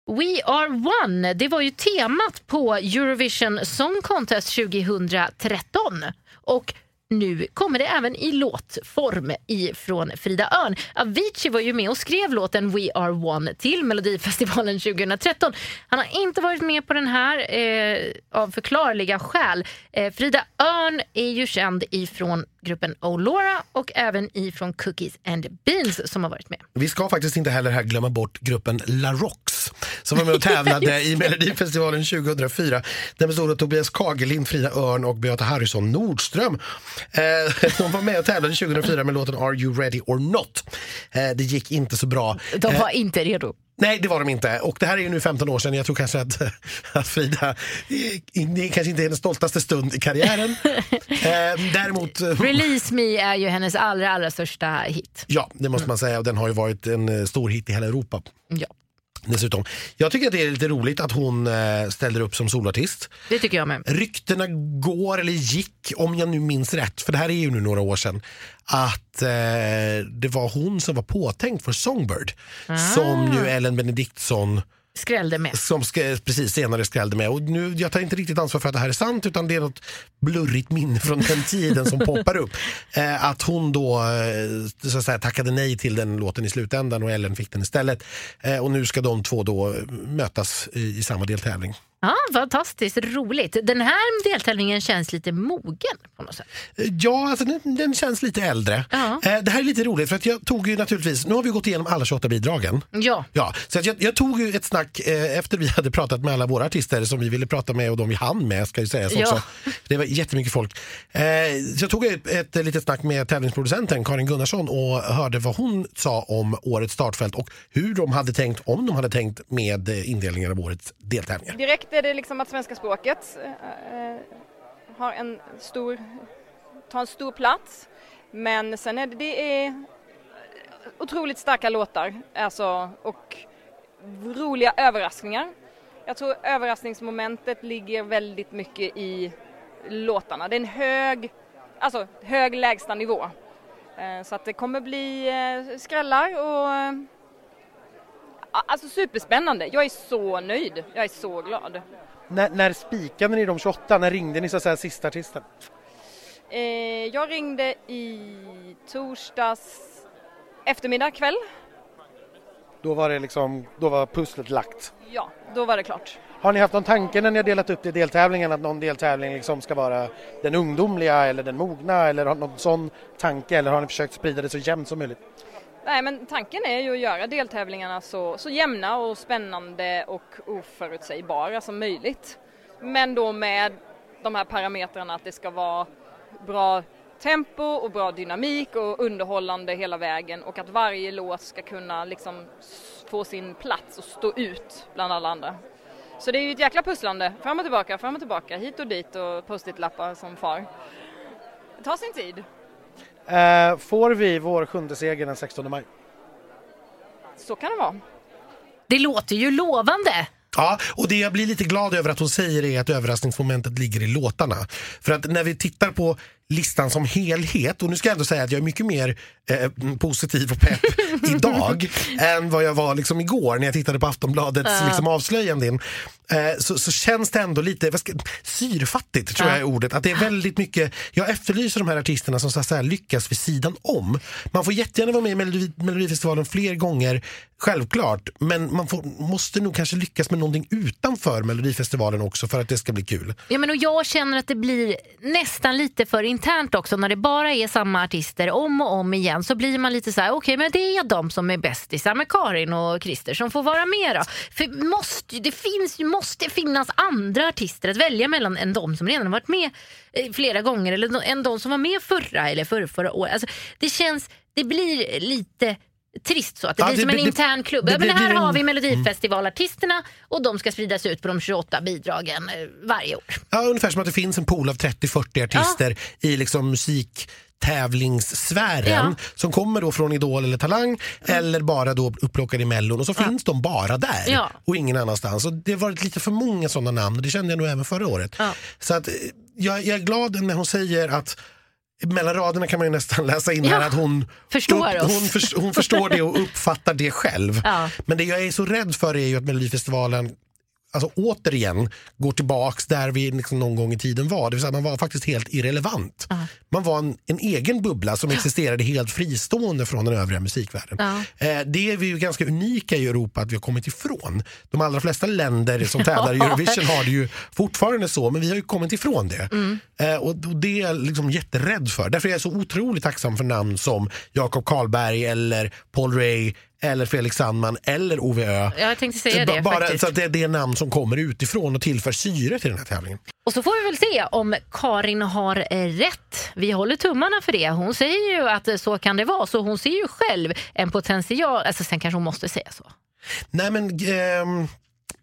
We are one, det var ju temat på Eurovision Song Contest 2013. Och nu kommer det även i låtform ifrån Frida Örn. Avicii var ju med och skrev låten We are one till Melodifestivalen 2013. Han har inte varit med på den här eh, av förklarliga skäl. Eh, Frida Örn är ju känd ifrån gruppen Olora och även ifrån Cookies and Beans som har varit med. Vi ska faktiskt inte heller här glömma bort gruppen La Rox som var med och tävlade i Melodifestivalen 2004. Den bestod av Tobias Kagerlind, Frida Örn och Beata Harrison Nordström. Eh, de var med och tävlade 2004 med låten Are You Ready or Not. Eh, det gick inte så bra. De var Eh, inte redo. Nej, det var de inte. Och det här är ju nu 15 år sedan. Jag tror kanske att, att Frida, eh, det är kanske inte hennes stoltaste stund i karriären. Eh, däremot... eh, Release Me är ju hennes allra, allra största hit. Ja, det måste man säga. Och den har ju varit en stor hit i hela Europa. Ja. Dessutom. Jag tycker att det är lite roligt att hon eh, ställer upp som solartist. Det tycker jag med. Ryktena går, eller gick, om jag nu minns rätt, för det här är ju nu några år sedan, att eh, det var hon som var påtänkt för Songbird. Ah. Som ju Ellen Benediktsson Skrällde med. som ska, precis senare skrällde med. Och nu, jag tar inte riktigt ansvar för att det här är sant utan det är något blurrigt minne från den tiden som poppar upp. Eh, att hon då eh, så att säga, tackade nej till den låten i slutändan och Ellen fick den istället. Eh, och nu ska de två då mötas i, i samma deltävling. Ja, fantastiskt roligt. Den här deltävlingen känns lite mogen på något sätt. Ja, alltså den, den känns lite äldre. Eh, det här är lite roligt för att jag tog ju naturligtvis, nu har vi gått igenom alla 28 bidragen. Ja. Ja, så att jag, jag tog ju ett snack eh, efter vi hade pratat med alla våra artister som vi ville prata med och de vi hann med ska ju sägas Ja. också. Det var jättemycket folk. Eh, så jag tog ett, ett litet snack med tävlingsproducenten Karin Gunnarsson och hörde vad hon sa om årets startfält och hur de hade tänkt, om de hade tänkt med eh, indelningen av årets deltävlingar. Direkt är det liksom att svenska språket eh, eh, har en stor, tar en stor plats. Men sen är det, det är otroligt starka låtar alltså, och roliga överraskningar. Jag tror överraskningsmomentet ligger väldigt mycket i låtarna. Det är en hög, alltså hög lägsta nivå. Eh, så att det kommer bli eh, skrällar och alltså superspännande. Jag är så nöjd. Jag är så glad. När, när spikade ni de 28? När ringde ni så att säga sista artisten? Eh, jag ringde i torsdags eftermiddag kväll. Då var det liksom, då var pusslet lagt. Ja, då var det klart. Har ni haft någon tanke när ni har delat upp det i deltävlingen att någon deltävling liksom ska vara den ungdomliga eller den mogna eller har någon sån tanke eller har ni försökt sprida det så jämnt som möjligt? Nej, men tanken är ju att göra deltävlingarna så, så jämna och spännande och oförutsägbara som möjligt. Men då med de här parametrarna att det ska vara bra tempo och bra dynamik och underhållande hela vägen och att varje låt ska kunna liksom få sin plats och stå ut bland alla andra. Så det är ju ett jäkla pusslande, fram och tillbaka, fram och tillbaka, hit och dit och post-it-lappar som far. Det tar sin tid. Eh, får vi vår sjunde seger den 16 maj? Så kan det vara. Det låter ju lovande. Ja, och det jag blir lite glad över att hon säger är att överraskningsmomentet ligger i låtarna. För att när vi tittar på listan som helhet, och nu ska jag ändå säga att jag är mycket mer eh, positiv och pepp idag än vad jag var liksom igår när jag tittade på Aftonbladets Ja. liksom, avslöjanden. Eh, så, så känns det ändå lite ska, syrfattigt, tror Ja. jag är ordet. Att det är väldigt mycket, jag efterlyser de här artisterna som så säga, lyckas vid sidan om. Man får jättegärna vara med i Melodi, Melodifestivalen fler gånger, självklart. Men man får, måste nog kanske lyckas med någonting utanför Melodifestivalen också för att det ska bli kul. Ja, men och jag känner att det blir nästan lite för internt också när det bara är samma artister om och om igen så blir man lite så här, okej men det är de som är bästisar med Karin och Christer som får vara med då. För måste, det finns, måste finnas andra artister att välja mellan än de som redan varit med eh, flera gånger eller de- än de som var med förra eller förra, förra året. Alltså, det känns, det blir lite trist så att det Ja, blir det som en det- intern klubb. det Ja, men här en- har vi Melodifestivalartisterna och de ska spridas ut på de 28 bidragen eh, varje år. Ja, ungefär som att det finns en pool av 30-40 artister i liksom musik tävlingssfären Ja. som kommer då från Idol eller Talang eller bara då upplockade i Mellon och så finns de bara där Ja. och ingen annanstans. Och det har varit lite för många sådana namn och det kände jag nog även förra året. Så att, eh, jag, jag är glad när hon säger att mellan raderna kan man ju nästan läsa in här Ja. att hon Förstår oss. hon, förs- hon förstår det och uppfattar det själv. Ja. Men det jag är så rädd för är ju att Melodifestivalen alltså återigen går tillbaks där vi liksom någon gång i tiden var. Det vill säga man var faktiskt helt irrelevant. Man var en, en egen bubbla som existerade helt fristående från den övriga musikvärlden. Ja. Eh, det är vi ju ganska unika i Europa att vi har kommit ifrån. De allra flesta länder som tävlar i Eurovision har det ju fortfarande så, men vi har ju kommit ifrån det. Mm. Eh, och, och det är jag liksom jätterädd för. Därför är jag så otroligt tacksam för namn som Jakob Karlberg eller Paul Ray eller Felix Sandman eller Ove Ö. Ja, jag tänkte säga Ba- det Bara faktiskt. så att det är det namn som kommer utifrån och tillför syre till den här tävlingen. Och så får vi väl se om Karin har eh, rätt. Vi håller tummarna för det. Hon säger ju att eh, så kan det vara, så hon ser ju själv en potential. Alltså, sen kanske hon måste säga så. Nej men ehm,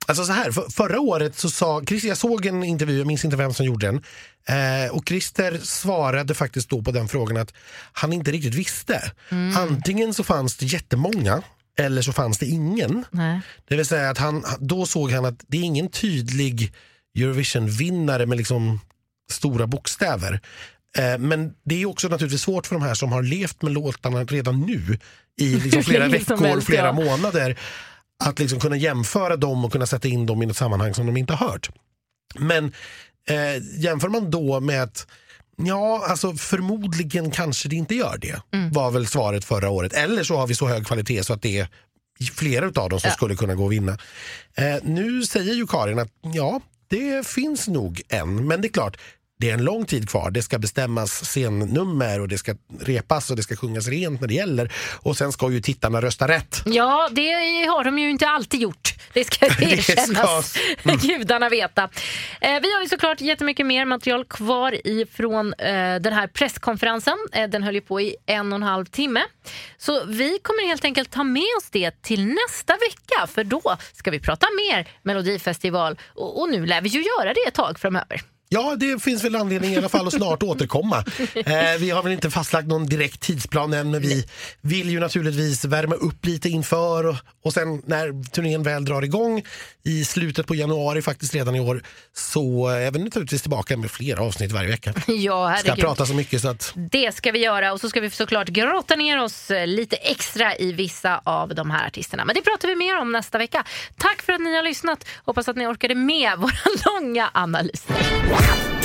alltså så här, för, förra året så sa Christer, jag såg en intervju, jag minns inte vem som gjorde den. Eh, och Christer svarade faktiskt då på den frågan att han inte riktigt visste. Mm. Antingen så fanns det jättemånga eller så fanns det ingen. Nej. Det vill säga att han, då såg han att det är ingen tydlig Eurovision-vinnare med liksom stora bokstäver. Eh, men det är också naturligtvis svårt för de här som har levt med låtarna redan nu i liksom flera Länge som veckor, helst, flera ja. månader att liksom kunna jämföra dem och kunna sätta in dem i något sammanhang som de inte har hört. Men eh, jämför man då med att Ja, alltså förmodligen kanske det inte gör det. Var väl svaret förra året. Eller så har vi så hög kvalitet så att det är flera av dem som skulle kunna gå och vinna. Eh, nu säger ju Karin att ja, det finns nog en. Men det är klart, det är en lång tid kvar. Det ska bestämmas scennummer och det ska repas och det ska sjungas rent när det gäller. Och sen ska ju tittarna rösta rätt. Ja, det har de ju inte alltid gjort. Det ska Det ska- erkännas. Mm. Gudarna veta. Eh, vi har ju såklart jättemycket mer material kvar ifrån eh, den här presskonferensen. Eh, den höll ju på i en och en halv timme. Så vi kommer helt enkelt ta med oss det till nästa vecka. För då ska vi prata mer Melodifestival. Och, och nu lär vi ju göra det ett tag framöver. Ja, det finns väl anledning i alla fall att snart återkomma. Eh, vi har väl inte fastlagt någon direkt tidsplan än, men vi vill ju naturligtvis värma upp lite inför och, och sen när turnén väl drar igång i slutet på januari, faktiskt redan i år, så är vi naturligtvis tillbaka med flera avsnitt varje vecka. Ja, Ska herregud. prata så mycket så att Det ska vi göra och så ska vi såklart grotta ner oss eh, lite extra i vissa av de här artisterna. Men det pratar vi mer om nästa vecka. Tack för att ni har lyssnat. Hoppas att ni orkade med våra långa analyser. Wow.